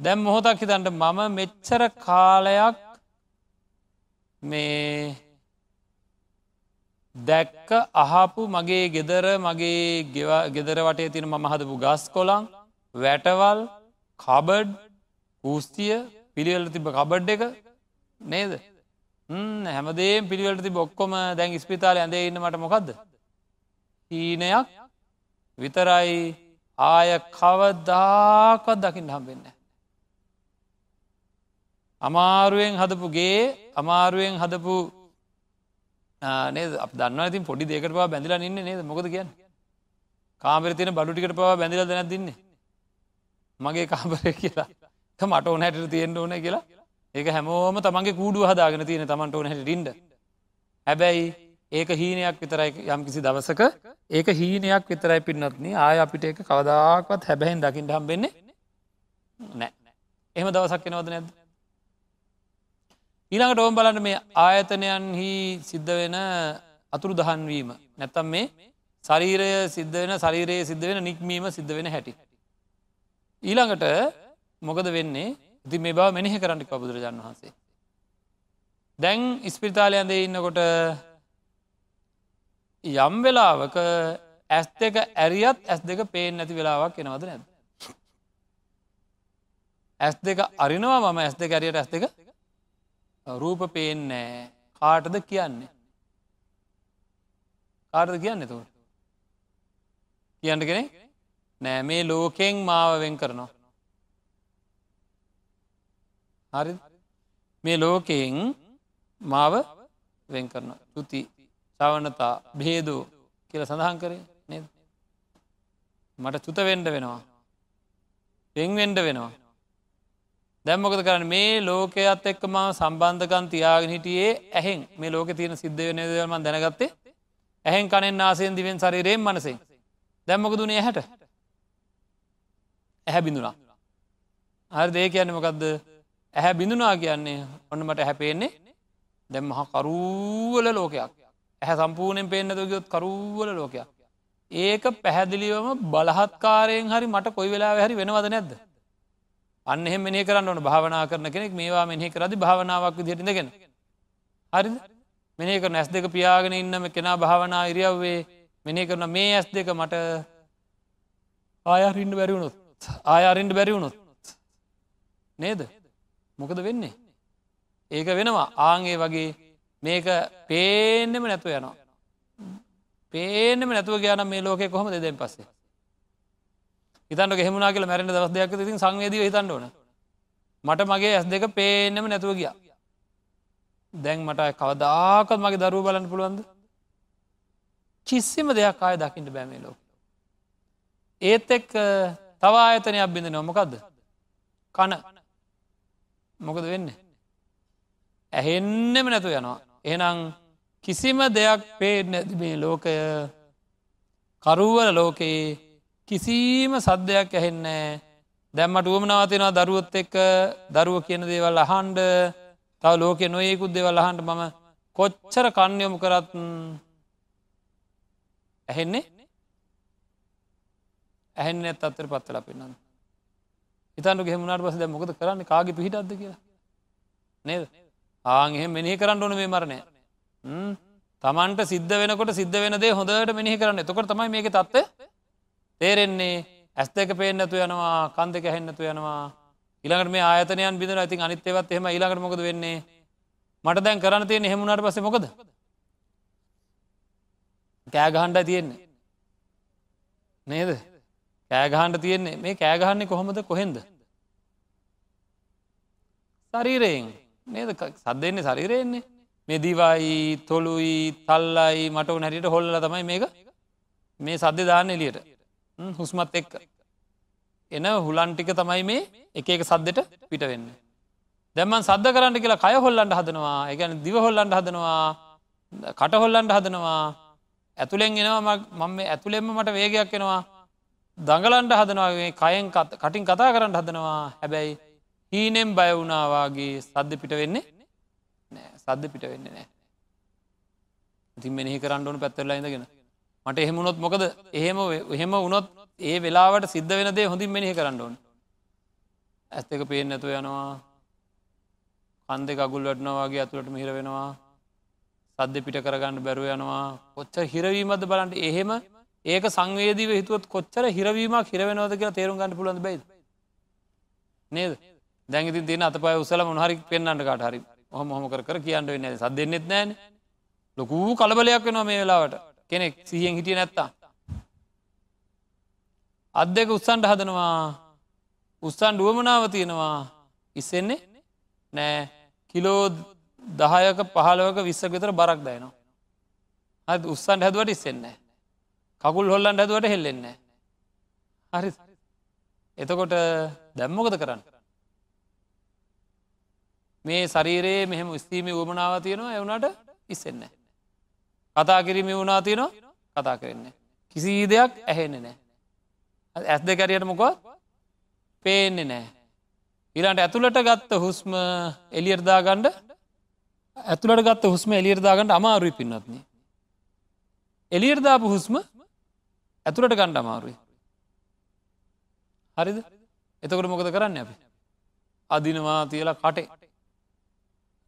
දැම් මොහොතක් හිතන්ට මම මෙච්චර කාලයක් මේ දැක්ක අහපු මගේ ගෙදර මගේ ගෙදර වටේ තින මම හදපු ගස් කොළං වැටවල් කබඩ් පූස්තිය පිළිවෙල තිබ කබඩ් එක නේද? හැමදේ පිළිවලට තිබ ඔක්කොම දැන් ස්පිතාල ඇඳේ ඉන්න මට මොකක්ද හීනයක් විතරයි. ආය කවදාකවත් දකිින් හම්බෙන්න අමාරුවෙන් හදපුගේ අමාරුවෙන් හදපු නේද? අප දන්න ඉතින් පොඩි දෙකට පවා බැඳලා ඉන්න නේද? මොකද කියන්න? කාමර තියන බඩුටිකට පවා බැඳල දැන දින්න මගේ කාමරය කියලා. මට ඕන හැට තියෙන්ට ඕන කියලා. ඒක හැමෝම තමන්ගේ කූඩුව හදාගෙන තියෙන තමන්ට ඕන හැට ඩින්ඩ හැබැයි ඒක හීනයක් විතරයි යම් කිසි දවසක. ඒක හීනයක් විතරයි පින්නත්න ආය අපිට එක කවදාක්වත් හැබැහෙන් දකිින්ට හම්බෙන්නේ නෑ එහෙම දවසක් එනවද නැද්ද? ඊළඟට ඕම් බලන්න මේ ආයතනයන්හි සිද්ධ වෙන අතුරු දහන්වීම නැත්තම් මේ ශරීරය සිද්ධ වෙන ශරීරයේ සිද්ධ වෙන නික්මීම සිද්ධ වෙන හැටි. ඊළඟට මොකද වෙන්නේ ඉති මේ බව මෙනෙහ කරන්නටි බුදුරජාණන් වහන්සේ. දැන් ඉස්පිරිතාලයන්දේ ඉන්නකොට යම් වෙලාවක ඇස් දෙක ඇරියත් ඇස් දෙක පේෙන් නැති වෙලාවක් එනවද නැද. ඇස් දෙක අරිනවා මම ඇස් දෙක ඇරියට ඇස් දෙක රූප පේන්නෑ කාටද කියන්නේ? කාටද කියන්න තුට කියන්න කෙනෙ නෑ මේ ලෝකෙන් මාව වෙන් කරනවා. හරි මේ ලෝකයෙන් මාව වෙන් කරන තුති සවනතා බේදෝ කියල සඳහන් කරේ නේද? මට චුත වෙන්ඩ වෙනවා. පෙන්වෙන්ඩ වෙනවා. දැම්මකද කරන්න? මේ ලෝකයත් එක්ක ම සම්බන්ධකන් තියාගෙන හිටියේ ඇහෙන්. මේ ලෝක තියෙන සිද්ධ වෙන දවල්ම දැනගත්තේ ඇහෙන් කනෙන් ආසයෙන් දිවෙන් සරිරයෙන් මනසේ දැම්මක දුනේ හැට ඇහැ බිඳුනා හරි දේ කියන්න මොකක්ද ඇහැ බිඳුනා කියන්නේ ඔන්න මට හැපේන්නේ දැම් මහ කරුවල ලෝකයක්. ඇහැ සම්පූර්ණයෙන් පේන්න දගයොත් කරුවල ලෝකයක්. ඒක පැහැදිලිවම බලහත්කාරයෙන් හරි මට කොයි වෙලා හැරි වෙනවද නැද්ද? අන්න එහෙම මෙහි කරන්න ඕන. භාවනා කරන කෙනෙක් මේවා මෙහි කරදි භාවනාවක් විදිහටිදගෙන හරි මෙනේ කරන ඇස් දෙක පියාගෙන ඉන්නම කෙනා භාවනා ඉරියව්වේ මෙනේ කරන මේ ඇස් දෙක මට ආයරින්ට බැරිවුණොත් ආයාරින්ට බැරිවුණොත් නේද? මොකද වෙන්නේ? ඒක වෙනවා. ආන්ගේ වගේ මේක පේනෙම නැතුව යනවා. පේනෙම නැතුව ගයාන මේ ලෝකෙ කොහොම දෙදෙන් පස්සේ. හිතන්ට ගෙමුණනා කියල මැරෙන දවස් දෙයක් තින් සංවේදී හිතන්න ඕන. මට මගේ ඇස් දෙක පේනෙම නැතුව ගියා. දැන් මට කවදාකත් මගේ දරුව බලන්න පුළුවන්ද? කිසිම දෙයක් ආය දකිට බෑමේ ලෝක. ඒත් එක් තවා අයතනයක් බිඳ නොමකක්ද කන. මොකද වෙන්න? ඇහෙන්නෙම නැතු යනවා. එනම් කිසිම දෙයක් පේට නැති මේ ලෝකය. කරුවල ලෝකයේ කිසිීම සද්ධයක් ඇහෙන්නේ දැම්මට උවමනවතිනවා දරුවොත් එක්ක දරුව කියන දේවල් අහන්ඩ තව ලෝක නොයෙකුත් දෙවල් අහන්ට මම කොච්චර කන්යොමු කරත් ඇහෙන්නේ? ඇහෙන් ඇත් අත්තර පත්තල පෙන්න්න හිතන්ට ගෙමුණට පස දැ මොකද කරන්න? කාග පිහිටත්ද කියලා? නේද? ආගෙ මෙනිහි කරන්න ඕන මේ මරණය. තමන්ට සිද්ධ වෙනකොට සිද්ධ වෙනදේ හොඳට මෙනිහි කරන්න. එතකොට තමයි මේක තත්ව තේරෙන්නේ ඇස් දෙක පේනැතු යනවා කන් දෙක හැන්නතු යනවා. ඉළඟට මේ ආයතනයන් බිඳන ඇතින් අනිත්‍යවත් එහම ඉලාකට මොකද වෙන්නේ? මට දැන් කරන්න තියෙන හෙමුණට පස මොකද? කෑගහන්ඩ තියෙන්නේ. නේද? කෑගහන්ඩ තියෙන්නේ. මේ කෑගහන්නේ කොහොමද? කොහෙන්ද? ශරීරයෙන්. නේද? සද්දෙන්නේ ශරීරයෙන්නේ. මේ දිවයි තොළුයි තල්ලයි මට නැරිට හොල්ල තමයි මේක මේ සද්ධ දාන්න එලියට හුස්මත් එක්ක. එන හුලන්ටික තමයි මේ එක එක සද්දට පිට වෙන්න. දැමන් සද්ධ කරන්න කියලා කය හොල්ලන්ට හදනවා. එකන දිව හොල්ලන්ට හදනවා. කට හොල්ලන්ට හදනවා. ඇතුළෙන් එනවා මම ඇතුළෙෙම මට වේගයක් එනවා. දඟලන්ට හදනවාගේ කයෙන් කටින් කතා කරන්න හදනවා. හැබැයි හීනෙම් බය වුණාවාගේ සද්ධ පිට වෙන්නේ නෑ සද්ධ පිට වෙන්න නෑ ඉතින් මෙහි කරන්න ඕන පැත්තරලා ඉඳගෙන මට එහෙමුණොත් මොකද? එහෙම එහෙම වුණොත් ඒ වෙලාවට සිද්ධ වෙන දේ හොඳින් මෙහි කරන්න ඕන. ඇස් එක පේෙන් නැතු යනවා. කන්දෙ අගුල් වටනවාගේ ඇතුළට මිහිර වෙනවා. සද්ද පිට කරගන්න බැරුව යනවා. කොච්ච හිරවීමද බලන්ට එහෙම ඒක සංවේදීව හිතුවත් කොච්චර හිරවීමක් හිරවෙනවද කියලා තේරුම් ගන්න පුළන්ද බයිද? නේද? දැඟති දින අත පය උසල මොහරි පෙන්න්නට කාට හරි. හොම හොම කර කියන්න වෙන්න සද දෙන්නෙත් නෑන ලොකූ කලබලයක් වෙනවා මේ වෙලාවට. කෙනෙක් සිහියෙන් හිටිය නැත්තා අත් දෙක උත්සන්ට හදනවා උත්සන් ඩුවමනාව තියෙනවා. ඉස්සෙන්නේ නෑ. කිලෝ දහයක පහලවක විස්සක විතර බරක් දයනවා හත් උත්සන්ට හැදුවට ඉස්සෙන්නේ කකුල් හොල්ලන්ට හැදුවට හෙල්ලෙන්නේ හරි. එතකොට දැම්මොකද කරන්න? මේ ශරීරයේ මෙහෙම ස්තීම වුවමනාව තියෙනවා එවුණට ඉස්සෙන්න කතා කිරීම වුණා තියෙනවා? කතා කරන්නේ. කිසි දෙයක් ඇහෙන්නේ නෑ ඇස් දෙ කැරියට මොකක් පේන්නේ නෑ ඉරන්ට ඇතුළට ගත්ත හුස්ම එලියර්දා ගණ්ඩ ඇතුළට ගත්ත හුස්ම එලියර්දාගන්නට අමාරුයි පින්නත්න්නේ එලියර්දාපු හුස්ම ඇතුළට ගණ්ඩ අමාරුයි. හරිද? එතකොට මොකද කරන්න අපි? අදිනවා තියලා කටේ.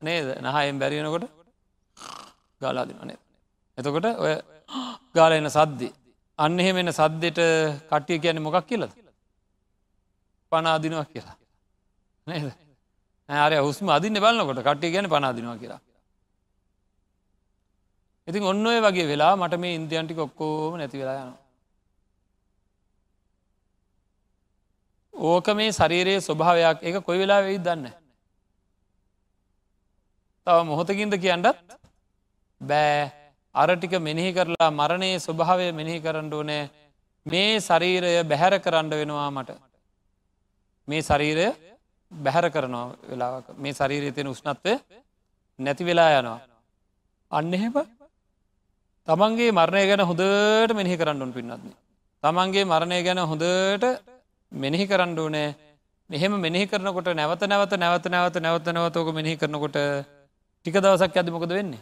නේද? නහයෙන් බැරිවෙනකොට ගාලාදින නේද? එතකොට ඔය ගාල එන සද්දි. අන්න එහෙම එන සද්දෙට කට්ටිය කියන්නේ මොකක් කියලද? පනාදිනවා කියලා. නේද? ආරය හුස්ම අදින්න බලන්නකොට කට්ටිය ගැන පනාදිනවා කියලා. ඉතින් ඔන්න ඔය වගේ වෙලා මට මේ ඉන්දියන්ටික ඔක්කෝම නැති වෙලා යනවා. ඕක මේ ශරීරයේ ස්වභාවයක්. එක කොයි වෙලා වෙයි දන්න. තව මොහොතකින්ද කියන්නත් බෑ. අරටික මෙනෙහි කරලා මරණයේ ස්වභාවය මෙනෙහි කරන්න ඕනෑ. මේ ශරීරය බැහැර කරන්න වෙනවා මට. මේ ශරීරය බැහැර කරනවා වෙලාවක. මේ ශරීරය තියෙන උෂ්නත්වය නැති වෙලා යනවා. අන්න එහෙම තමන්ගේ මරණය ගැන හොඳට මෙහි කරන්නුන් පින්නත්න්නේ තමන්ගේ මරණය ගැන හොඳට මෙනෙහි කරන්න ඕනෑ. මෙහෙම මෙහි කරනකොට නැවත නැවත නැවත නැවත නැවත නැවතෝක මෙහි කරනකොට ටික දවසක් ඇද මොකද වෙන්නේ?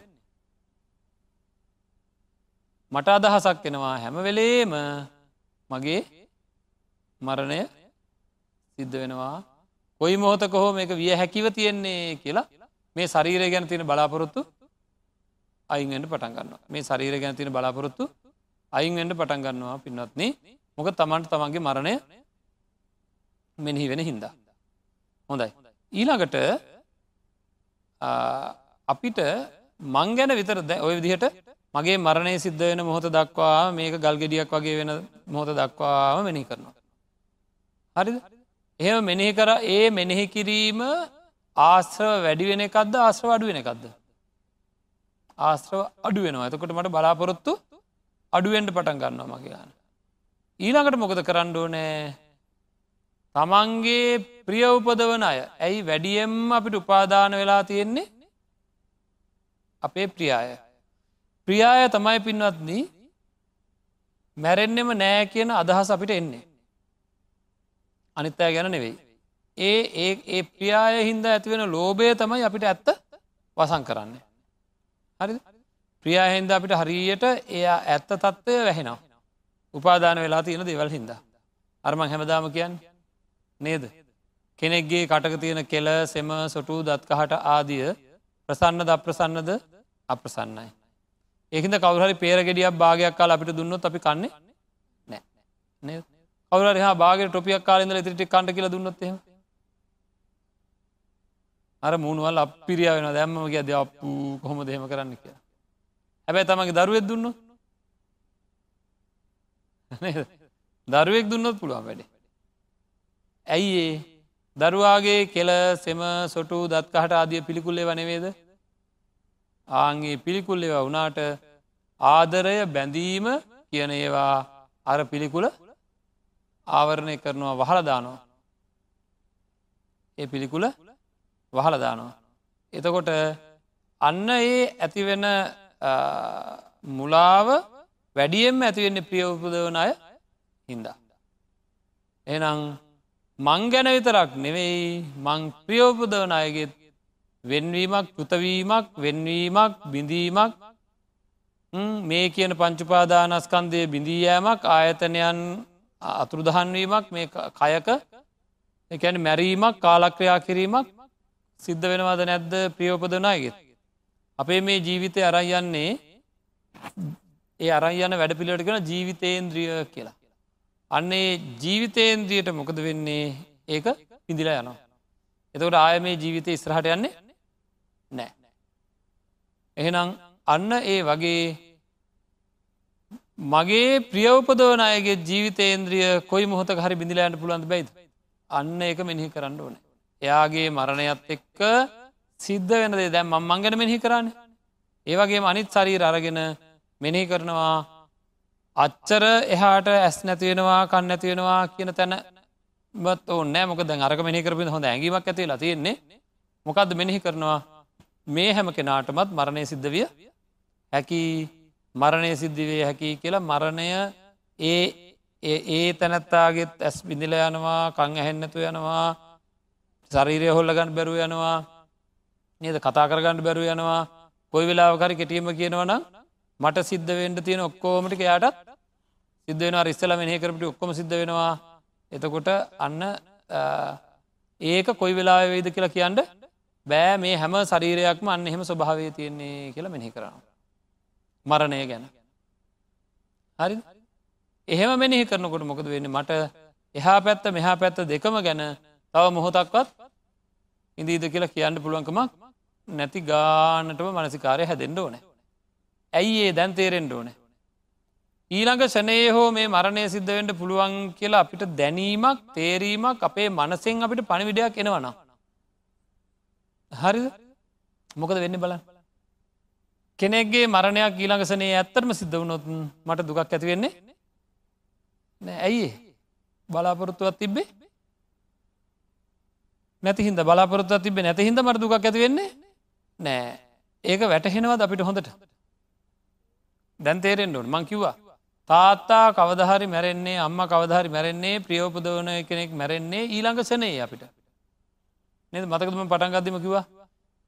මට අදහසක් වෙනවා හැම වෙලේම මගේ මරණය සිද්ධ වෙනවා. කොයි මොහොතක හෝ මේක විය හැකිව තියෙන්නේ කියලා මේ ශරීරය ගැන තියෙන බලාපොරොත්තු අයින්ෙන්ට පටන් ගන්නවා. මේ ශරීර ගැන තියෙන බලාපොරොත්තු අයින්ෙන්ට පටන් ගන්නවා. පින්වත්න මොක තමන්ට තමන්ගේ මරණය මෙනෙහි වෙන හින්දා. හොඳයි. ඊළඟට අපිට මං ගැන විතර දැ ඔය විදිහට මගේ මරණය සිද්ධ වෙන මොහොත දක්වා මේක ගල්ගෙඩියක් වගේ වෙන මොහොත දක්වාම මෙනි කරනවා. හරිද එහෙම මෙනෙහි කර ඒ මෙනෙහි කිරීම ආශ්‍රව වැඩි වෙන එකක්ද ආශ්‍රව අඩු වෙන එකක්ද. ආශ්‍රව අඩු වෙනවා ඇතකොට මට බලාපොරොත්තු අඩුවෙන්ට පටන් ගන්නවා මගේ ගන්න. ඊළඟට මොකද කරන්න ඕනෑ තමන්ගේ ප්‍රිය උපදවන අය ඇයි වැඩියම් අපිට උපාදාන වෙලා තියෙන්නේ අපේ ප්‍රියාය. ප්‍රියාය තමයි පින්වත්න මැරෙන්නෙම නෑ කියන අදහස් අපිට එන්නේ. අනිත්තෑ ගැන නෙවෙයි. ඒ ඒ ඒ ප්‍රියාය හින්ද ඇතිවෙන ලෝබය තමයි අපිට ඇත්ත වසං කරන්න. හරි ප්‍රියාහින්ද අපිට හරියට එයා ඇත්ත තත්ත්වය වැහෙනවා. උපාදාන වෙලා තියෙන දෙවල් හින්ද. අරමං හැමදාම කියන්න නේද. කෙනෙක්ගේ කටක තියෙන කෙල සෙම සොටු දත්කහට ආදිය ප්‍රසන්න ද අප්‍රසන්නද අප්‍රසන්නයි. ඒකද කවුහරි පේරගෙඩියක් භාගයක් කාල අපිට දුන්නොත් අපි කන්නේ නෑ. කවර හා බාග ටොපියක් කාලෙද තිට කන්ට කියල දුන්නොත්හෙම අර මුණුවල් අපිරිය වෙන දැම්ම කිය ද අපපු කොහොම දෙහෙම කරන්න කිය හැබැයි තමගේ දරුවෙක් දුන්න <laughs> දරුවෙක් දුන්නොත් පුළුවන් වැඩේ. ඇයි ඒ? දරුවාගේ කෙල සෙම සොටු දත්කහට ආදිය පිළිකුල්ලේ වනවේද ආන්ගේ පිළිකුල් ඒවා වනාට ආදරය බැඳීම කියන ඒවා අර පිළිකුල ආවරණය කරනවා වහලදානවා. ඒ පිළිකුල වහලදානවා. එතකොට අන්න ඒ ඇතිවෙන මුලාව වැඩියෙන්ම ඇතිවෙන්නේ ප්‍රිය උපදවන අය හින්දා. එනම් මං ගැන විතරක් නෙවෙයි මං ප්‍රියෝපදවන අයගෙත් වෙන්වීමක් කෘතවීමක් වෙන්වීමක් බිඳීමක් මේ කියන පංචුපාදානස්කන්දය බිඳීයෑමක් ආයතනයන් අතුරුදහන්වීමක් මේ කයක එකැන මැරීමක් කාලක්‍රියා කිරීමක් සිද්ධ වෙනවාද නැද්ද ප්‍රියෝපදනයගෙත්. අපේ මේ ජීවිතය අරයන්නේ ඒ අරයන වැඩ පිළිට කෙන ජීවිතේන්ද්‍රිය කියලා. අන්නේ ජීවිතේන්ද්‍රියට මොකද වෙන්නේ ඒක පිඳිලා යනවා. එතකට ආය මේ ජීවිතය ඉස්රහට යන්නේ නෑ. එහෙනම් අන්න ඒ වගේ මගේ ප්‍රියවපදවන අයගේ ජීවිතේන්ද්‍රිය කොයි මොහොත හරි බිඳිලෑන්ට පුළන්ද බයිද අන්න එක මෙහි කරන්න ඕන. එයාගේ මරණයත් එක්ක සිද්ධ වෙනදේ දැම් මංගන මෙහි කරන්න. ඒවගේ අනිත් සරීර අරගෙන මෙනෙහි කරනවා අච්චර එහාට ඇස් නැතිවෙනවා කන්න නැතිවෙනවා කියන තැන බත් ඕන්නෑ මොක දැ අරක මෙහි කරපි හොඳ ඇගීමක් ඇති ලතියෙන්නේ මොකක්ද මෙනෙහි කරනවා මේ හැම කෙනාටමත් මරණය සිද්ධ විය. හැකි මරණය සිද්ධිවේ හැකි කියලා මරණය ඒ ඒ තැනැත්තාගෙත් ඇස් බිඳිල යනවා කං ඇහෙන්නතු යනවා ශරීරය හොල්ලගන්න බැරුව යනවා නේද? කතා කරගන්න බැරුව යනවා. කොයි වෙලාවකරි කෙටීම කියනවන මට සිද්ධ වෙන්ඩ තියෙන ඔක්කෝමටික යාටත් සිද්ධ වෙන රිස්සල මෙහි කරපට ඔක්කොම සිද්ධ වෙනවා. එතකොට අන්න ඒක කොයි වෙලා වෙයිද කියලා කියන්න බෑ මේ හැම ශරීරයක්ම අන්න එහෙම ස්වභාවය තියෙන්නේ කියලා මෙහි කරනවා. මරණය ගැන. හරි එහෙම මෙනෙහි කරනකොට මොකද වෙන්න මට එහා පැත්ත මෙහා පැත්ත දෙකම ගැන තව මොහොතක්වත් ඉදීද කියලා කියන්න පුළුවන්කමක් නැති ගානටම මනසිකාරය හැදෙන්ඩ ඕන. ඇයි ඒ දැන් තේරෙන්ඩ ඕන. ඊළඟ ෂනයේ හෝ මේ මරණය සිද්ධවෙන්ට පුළුවන් කියලා අපිට දැනීමක් තේරීමක් අපේ මනසෙන් අපිට පණිවිඩයක් එනවනම්. හරි මොකද වෙන්න බලන්න. කෙනෙක්ගේ මරණයක් ඊළඟසනේ ඇත්තරම සිද්ධ වුණොත් මට දුකක් ඇති වෙන්නේ නෑ. ඇයි බලාපොරොත්තුවත් තිබ්බේ? නැති හිද බලාපොරොත්තුවත් තිබේ නැති හිද මට දුකක් ඇති වෙන්නේ නෑ. ඒක වැටහෙනවද අපිට හොඳට? දැන්තේරෙන්ඩුවන් මං කිව්වා තාත්තා කවදහරි මැරෙන්නේ අම්ම කවදහරි මැරෙන්නේ ප්‍රියෝපදවන කෙනෙක් මැරෙන්නේ ඊළඟ සනයේ අපිට. නද? මතකතුම පටන්ගත්දම කිවා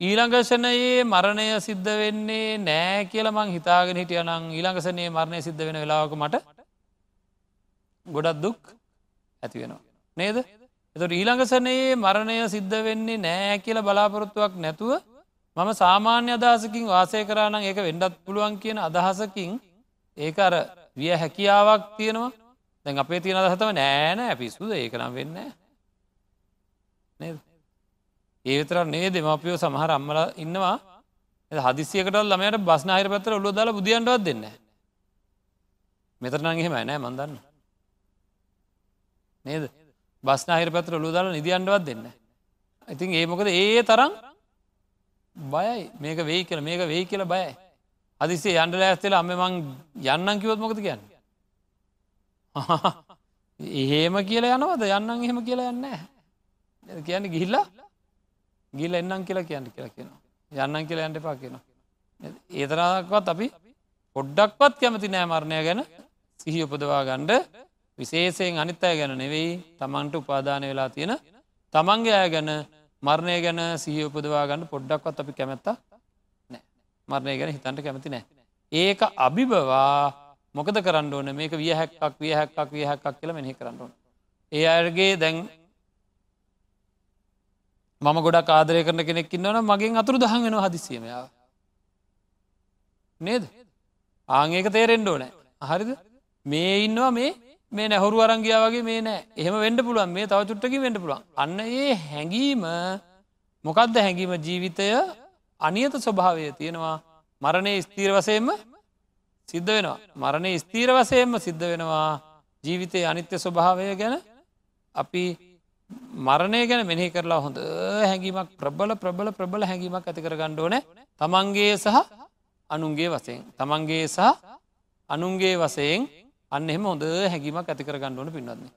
ඊළඟසනයේ මරණය සිද්ධ වෙන්නේ නෑ කියල මං හිතාගෙන හිටියනං ඊළඟසනයේ මරණය සිද්ධ වෙන වෙලාවක මට ගොඩත් දුක් ඇති වෙනවා. නේද? එතුට ඊළඟසනයේ මරණය සිද්ධ වෙන්නේ නෑ කියල බලාපොරොත්තුවක් නැතුව මම සාමාන්‍ය අදහසකින් වාසය කරානං ඒක වෙන්ඩත් පුළුවන් කියන අදහසකින් ඒක අර විය හැකියාවක් තියෙනවා. දැන් අපේ තියෙන අදහතව නෑනෑ පිස්සුද? ඒක නම් වෙන්න නේද? ඒතර නේ දෙමපියෝ සමහර අම්මල ඉන්නවා. හදිසියකට ළමයට බස්නාහිර පැතර ඔල්ලො දාලා බුදියන්ටවත් දෙන්න මෙතරනං එහෙම නෑ මන්දන්න නේද? බස්නාහිර පැතර ඔලු දාලා නිදියන්ටවත් දෙන්න ඉතින් ඒ මොකද? ඒ තරම් බයයි. මේක වෙයි කියල මේක වෙයි කියල බයයි. අදිසේ යන්ඩල ඇස්තෙල අම මං යන්නන් කිවොත් මොකද කියන්න? <laughs> එහෙම කියලා යනවද? යන්නන් එහෙම කියලා යන්න කියන්න ගිහිල්ලා ගිල එන්නම් කියලා කියන්න කියලා කියනවා. යන්නන් කියලා යන්ට පා කියනවා. ඒතරක්වත් අපි පොඩ්ඩක්වත් කැමති නෑ මරණය ගැන. සිහි උපදවා ගණ්ඩ විශේෂයෙන් අනිත් අය ගැන නෙවෙයි තමන්ට උපාදානය වෙලා තියෙන තමන්ගේ අය ගැන මරණය ගැන සිහි උපදවා ගන්න පොඩ්ඩක්වත් අපි කැමැත්ත නෑ. මරණය ගැන හිතන්ට කැමති නෑ. ඒක අභිබවා මොකද කරන්න ඕන? මේක විය හැක්කක් විය හැක්කක් විය හැක්කක් කියල මෙහි කරන්න ඕන. ඒ අයගේ දැන් මම ගොඩක් ආදරය කරන කෙනෙක් ඉන්නවන මගෙන් අතුරු දහන් වෙන හදිසියමයාව නේද? ආංඒක තේරෙන්ඩ ඕනෑ. හරිද? මේ ඉන්නවා මේ මේ නැහුරු අරංගියා වගේ මේ නෑ. එහෙම වෙන්ඩ පුළුවන්. මේ තව චුට්ටකි වෙන්ඩ පුළුවන්. අන්න ඒ හැඟීම මොකක්ද හැඟීම? ජීවිතය අනියත ස්වභාවය තියෙනවා. මරණය ස්තීර වසයෙන්ම සිද්ධ වෙනවා. මරණය ස්තීර වසයෙන්ම සිද්ධ වෙනවා. ජීවිතය අනිත්‍ය ස්වභාවය ගැන අපි මරණය ගැන මෙහි කරලා හොඳ හැඟීමක් ප්‍රබල ප්‍රබල ප්‍රබල හැඟීමක් ඇති කර ගණ්ඩෝන තමන්ගේ සහ අනුන්ගේ වසයෙන් තමන්ගේ සහ අනුන්ගේ වසයෙන් අන්න එහෙම හොඳ හැඟීමක් ඇති කර ගණ්ඩුවන පින්නන්නේ.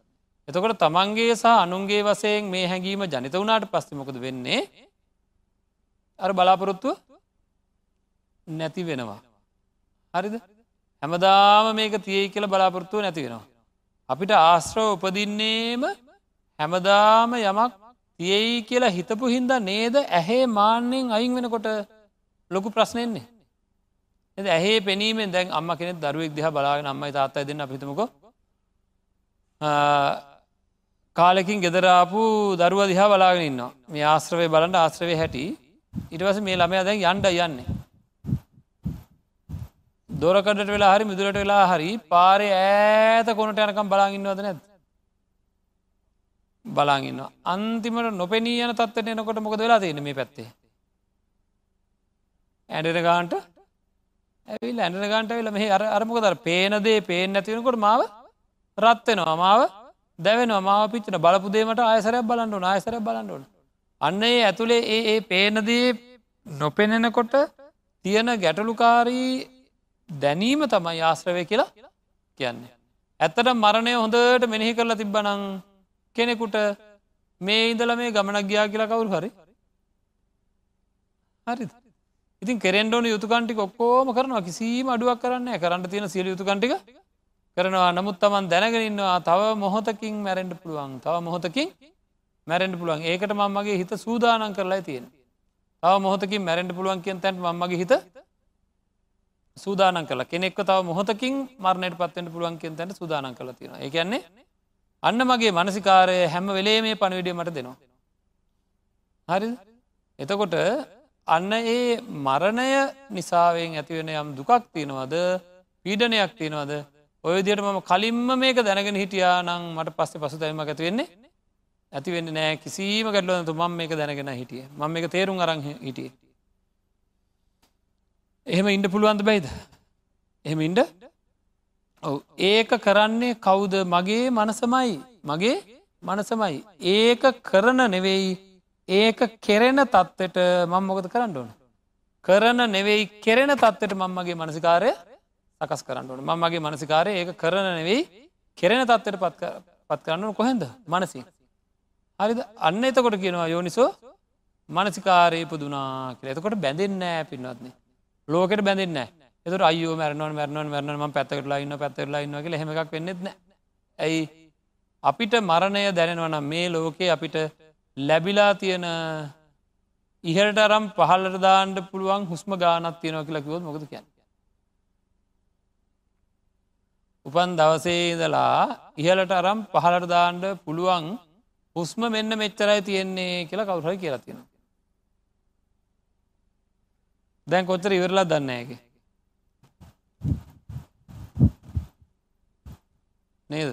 එතකොට තමන්ගේ සහ අනුන්ගේ වසයෙන් මේ හැඟීම ජනිත වුණට පස්සෙමොකද වෙන්නේ අර බලාපොරොත්තුව නැති වෙනවා. හරිද හැමදාම මේක තියයි කියල බලාපොරොත්තුව නැති වෙනවා. අපිට ආශ්‍රව උපදින්නේම හැමදාම යමක් තියෙයි කියලා හිතපු හින්ද නේද ඇහේ මාන්‍යෙන් අයින් වෙනකොට ලොකු ප්‍රශ්නයන්නේ එ ඇහේ පෙනීමෙන් දැන් අම්ම කෙනෙ දරුවෙක් දිහ බලාගෙන අම්මයි තාත්තයි දෙන්න පිතමක කාලෙකින් ගෙදරාපු දරුව දිහා බලාගෙන ඉන්න මේ ආශ්‍රවය බලන්ට ආශ්‍රවය හැටි. ඉටවස මේ ළමය දැන් යන්ඩ යන්නේ. දොරකටට වෙලා හරි මිදුරට වෙලා හරි පාරය ඈත කොනට යනකම් බලාගන්නවද නැත් බලාගන්න අන්තිමට නොපෙනී යන තත්වට එනකොට මොකද වෙලා තියෙන මේ පැත්තේ? ඇඩෙන ගාන්ට ඇවිල් ඇඩන ගන්ට වෙල මෙහි අර අරමකදර පේනදේ පේෙන් නැතිවෙනකොට මාව රත්වෙනවා මාව දැවෙනවා. මාව පිච්චන බලපුදේමට ආයසරයක් බලන්නඩ ආයසර බලන්නඩ අන්න ඒ ඇතුළේ ඒ ඒ පේනදී නොපෙනෙනකොට තියෙන ගැටලුකාරී දැනීම තමයි ආශ්‍රවය කියලා කියන්නේ. ඇත්තට මරණය හොඳට මෙනෙහි කරලා තිබ්බනං කෙනෙකුට මේ ඉඳල මේ ගමනක් ගියා කියලා කවුරු හරි? හරි ඉතින් කෙරෙන්ඩෝන යුතුකන්ටි ඔක්කෝම කරනවා. කිසිීම අඩුවක් කරන්න කරන්න තියෙන සියල යුතුකන්ටික කරනවා. නමුත් තමන් දැනගෙනන්නවා තව මොහොතකින් මැරෙන්ඩ පුළුවන්. තව මොහොතකින් මැරෙන්ඩ පුළුවන්. ඒකට මංමගේ හිත සූදානන් කරලා තියෙන තව මොහොතකින් මැරෙන්ඩ පුළුවන් කියෙන් තැන්ට මගේ හිත සූදානන් කල කෙනෙක් තව මොහොතකින් මරණයට පත්වෙන්ට පුළුවන් කියෙන් තැට සූදානන් කල තියෙන ඒකන්නේ අන්න මගේ මනසිකාරය හැම වෙලේ මේ පණවිඩිය මට දෙනවා. හරි එතකොට අන්න ඒ මරණය නිසාවෙන් ඇතිවෙන යම් දුකක් තියෙනවද? පීඩනයක් තියෙනවද? ඔය දියට මම කලින්ම මේක දැනගෙන හිටියා නං මට පස්සේ පසු තැම ඇති වෙන්නේ ඇතිවෙන්න නෑ. කිසිීම ගැටලුවනතු මම මේක දැනගෙන හිටිය. මම මේක තේරුම් අරං හිටිය. එහෙම ඉන්ඩ පුළුවන්ද බයිද එහෙම ඉන්ඩ ඒක කරන්නේ කවුද? මගේ මනසමයි. මගේ මනසමයි. ඒක කරන නෙවෙයි ඒක කෙරෙන තත්ත්වට මං මොකද කරන්න ඕන? කරන නෙවෙයි කෙරෙන තත්වට මංමගේ මනසිකාරය සකස් කරන්න ඕන. මංමගේ මනසිකාරය ඒක කරන නෙවෙයි කෙරෙන තත්වට පත් පත් කරන්න කොහෙද මනසි හරිද? අන්න එතකොට කියනවා යෝනිසෝ මනසිකාරය පුදුනා කියල. එතකොට බැඳෙන්නෑ පින්වත්න්නේ ලෝකට බැඳන්න එතුර අයෝ මැරනව මැරනව මැරනම පැත්තකට ලයින්න පැත්තර ලයින්න කියල හෙමක් වෙන්නෙත්න ඇයි? අපිට මරණය දැනෙනවනම් මේ ලෝකේ අපිට ලැබිලා තියෙන ඉහට අරම් පහල්ලට දාන්ඩ පුළුවන් හුස්ම ගානත් තියෙනව කියලා කිවොත් මොකද කියන්න? උපන් දවසේ ඉදලා ඉහලට අරම් පහලට දාන්ඩ පුළුවන් හුස්ම මෙන්න මෙච්චරයි තියෙන්නේ කියලා කවුරහයි කියලා තියෙනවා. දැන් කොච්චර ඉවරලා දන්නෑගේ නේද?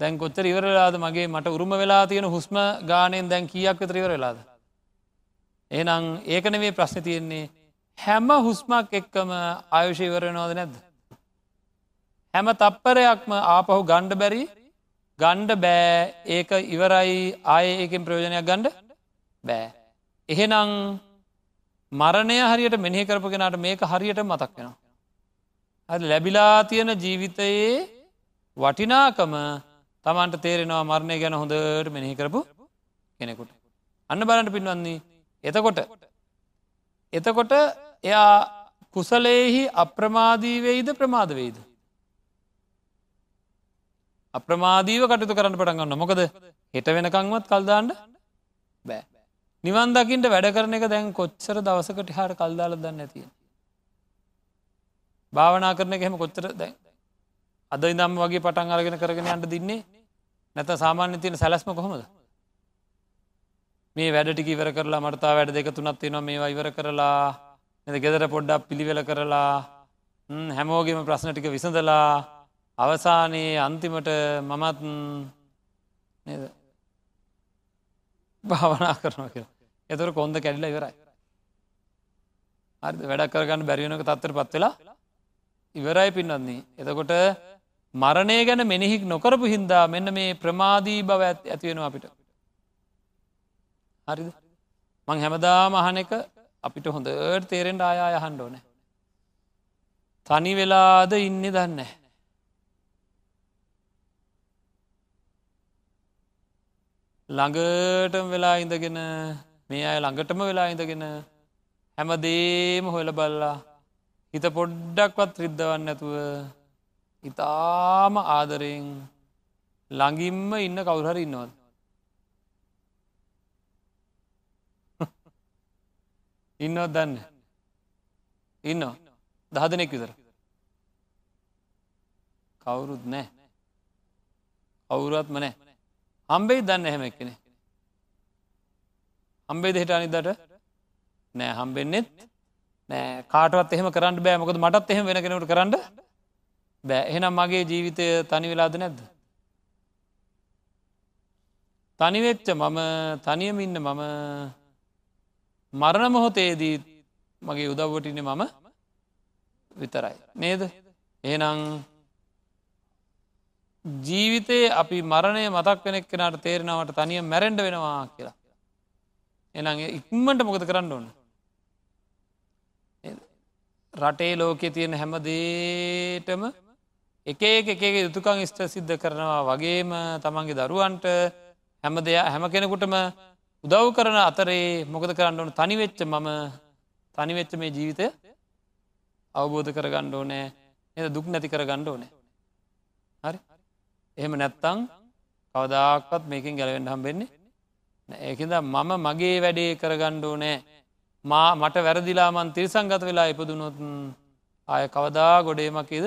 දැන් කොච්චර ඉවරලාද මගේ මට උරුම වෙලා තියෙන හුස්ම ගානයෙන් දැන් කියක් විතර ඉවර වෙලාද? එනම් ඒකන මේ ප්‍රශ්න තියෙන්නේ. හැම හුස්මක් එක්කම ආයුෂ ඉවරනවාද නැද්ද? හැම තප්පරයක්ම ආපහු ගණ්ඩ බැරි? ගණ්ඩ බෑ. ඒක ඉවරයි. ආය ඒකෙන් ප්‍රයෝජනයක් ගණ්ඩ බෑ. එහෙනම් මරණය හරියට මෙහි කරපු කෙනට මේක හරියට මතක් වෙනවා. ඇ ලැබිලා තියෙන ජීවිතයේ වටිනාකම තමන්ට තේරෙනවා මරණය ගැන හොඳට මෙනෙහි කරපු කෙනෙකුට. අන්න බලට පින්වන්නේ එතකොට එතකොට එයා කුසලේහි අප්‍රමාදීවෙයිද ප්‍රමාදවෙයිද. අප්‍රමාදීව කටතු කරන්න පටන්ගන්න මොකද හෙට වෙනකංවත් කල්දාන්න බෑ. නිවන් දකිින්ට වැඩ කරන එක දැන් කොච්චර දවසකට හට කල්දාල දන්න ඇතිය. භාවනා කරන එහෙම කොච්චර දැන් අද ඉදම් වගේ පටන් අරගෙන කරගෙන අන්ට දින්නේ නැත සාමාන්‍ය තියෙන සැලස්ම කොහොමද? මේ වැඩටික ඉවර කරලා මර්තා වැඩ දෙක තුනත් වෙනවා මේවා ඉවර කරලා එ ගෙදර පොඩ්ඩක් පිළිවෙල කරලා හැමෝගේම ප්‍රශ්න ටික විසඳලා අවසානයේ අන්තිමට මමත් නේද? භාවනා කරනවා කියලා. එතුර කොන්ද කැඩිලා ඉවරයි. හරි වැඩක් කරගන්න බැරිවෙනක තත්තර පත් වෙලා ඉවරයි පින්නන්නේ එතකොට මරණය ගැන මෙනෙහික් නොකරපු හින්දා මෙන්න මේ ප්‍රමාදී බව ඇතිවෙන අපිට. හරිද? මං හැමදා මහන එක අපිට හොඳට තේරෙන්ට ආයා යහන්ඩ ඕන. තනි වෙලාද ඉන්න දන්න ළඟටම වෙලා ඉඳගෙන මේ අය ළඟටම වෙලා ඉඳගෙන හැම දේම හොල බල්ලා හිත පොඩ්ඩක්වත් රිද්ධවන්න ඇතුව ඉතාම ආදරයෙන් ළඟින්ම ඉන්න කවුරහර ඉන්නවද. <laughs> ඉන්නවත් දන්න? ඉන්න දහදනෙක් විතර. කවුරුත් නෑ කවුරුවත්ම නෑ හම්බෙයි දන්න එහෙම එක්කෙනෙ හම්බේ දෙහිට අනිදට නෑ හම්බෙන්නෙත් නෑ කාටවත් එහෙම කරන්න බෑ. මොකද මටත් එහෙම වෙන කෙනට කරන්න බෑ. එහෙනම් මගේ ජීවිතය තනි වෙලාද නැද්ද? තනිවෙච්ච මම තනියම ඉන්න මම මරණ මොහොතේදී මගේ උදව්වටින මම විතරයි. නේද? එහෙනම් ජීවිතයේ අපි මරණය මතක් වෙනෙක් කෙනට තේරෙනවට තනිය මැරෙන්ඩ වෙනවා කියලා. එන ඉක්මට මොකද කරන්න ඕන්න රටේ ලෝකෙ තියෙන හැමදේටම එක එක එක යුතුකං ස්ට සිද්ධ කරනවා වගේම තමන්ගේ දරුවන්ට හැම දෙයක් හැම කෙනෙකුටම උදව් කරන අතරේ මොකද කරන්න ඕන? තනිවෙච්ච මම තනිවෙච්ච මේ ජීවිතය අවබෝධ කර ගණ්ඩ ඕනෑ. එ දුක් නැති කර ගණ්ඩ ඕනෑ. හරි. එහෙම නැත්තං කවදාක්වත් මේකින් ගැලවෙන්ඩ හම්බෙන්නේ ඒකද මම මගේ වැඩේ කරගණ්ඩෝ නෑ මා මට වැරදිලාමන් තිරිසංගත වෙලා ඉපදුනොත් ආය කවදා ගොඩේමකේද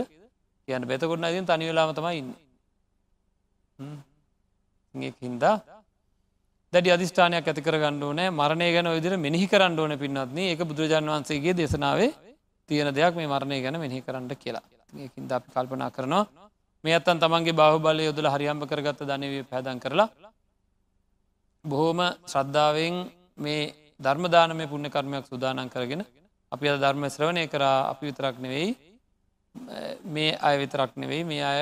කියන්න බෙතකොට නතින් තනි වෙලාම තමයි ඉන්න. හින්දා දැඩි අධිෂ්ඨානයක් ඇති කර ගණ්ඩෝ නෑ මරණය ගැන විදිර මෙහි කරන්න ඕන පින්නත්න ඒක බුදුරජාන් වන්සේගේ දේශනාවේ තියෙන දෙයක් මේ මරණය ගැන මෙහි කරන්න කියලා. ඒකින්ද අපි කල්පනා කරනවා. මේ අත්තන් තමන්ගේ බාහු බලය යොදල හරියම්භ කරගත්ත ධනව පැදන් කරලා බොහෝම ශ්‍රද්ධාවෙන් මේ ධර්මදානමය පුුණ්‍ය කර්මයක් සුදානන් කරගෙන අපි අද ධර්ම ශ්‍රවණය කරා. අපි විතරක් නෙවෙයි මේ අය විතරක් නෙවෙයි මේ අය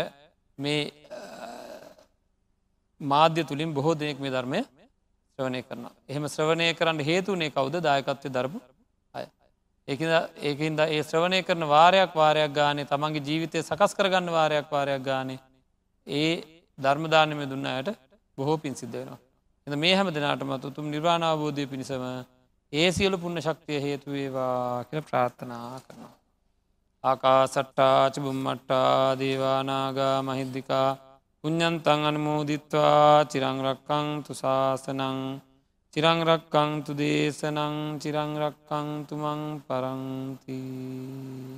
මේ මාධ්‍ය තුළින් බොහෝ දෙනෙක් මේ ධර්මය ශ්‍රවණය කරන. එහෙම ශ්‍රවණය කරන්න හේතුනේ කවුද දායකත්වය දරපු අය. ඒකන්ද ඒ ශ්‍රවණය කරන වාරයක් වාරයක් ගානේ තමන්ගේ ජීවිතය සකස් කරගන්න වාරයක් වාරයක් ගානේ ඒ ධර්මදානම දුන්න අයට බොහෝ පින් සිද්ධ වෙනවා. එ මේ හැම දෙනාටම තුතුම් නිර්වාණාවබෝධය පිණිසම ඒ සියලු පුුණ ශක්තිය හේතුවේවා කියල ප්‍රාර්ථනා කරනවා. ආකා සට්ටාච බුම්මට්ටා දේවානාගා මහිද්දිකා පුഞ්ඥන්තන් අනමෝදිත්වා චිරංරක්කං තුසාසනං චිරංරක්කං තු දේශනං චිරංරක්කං තුමං පරංතිී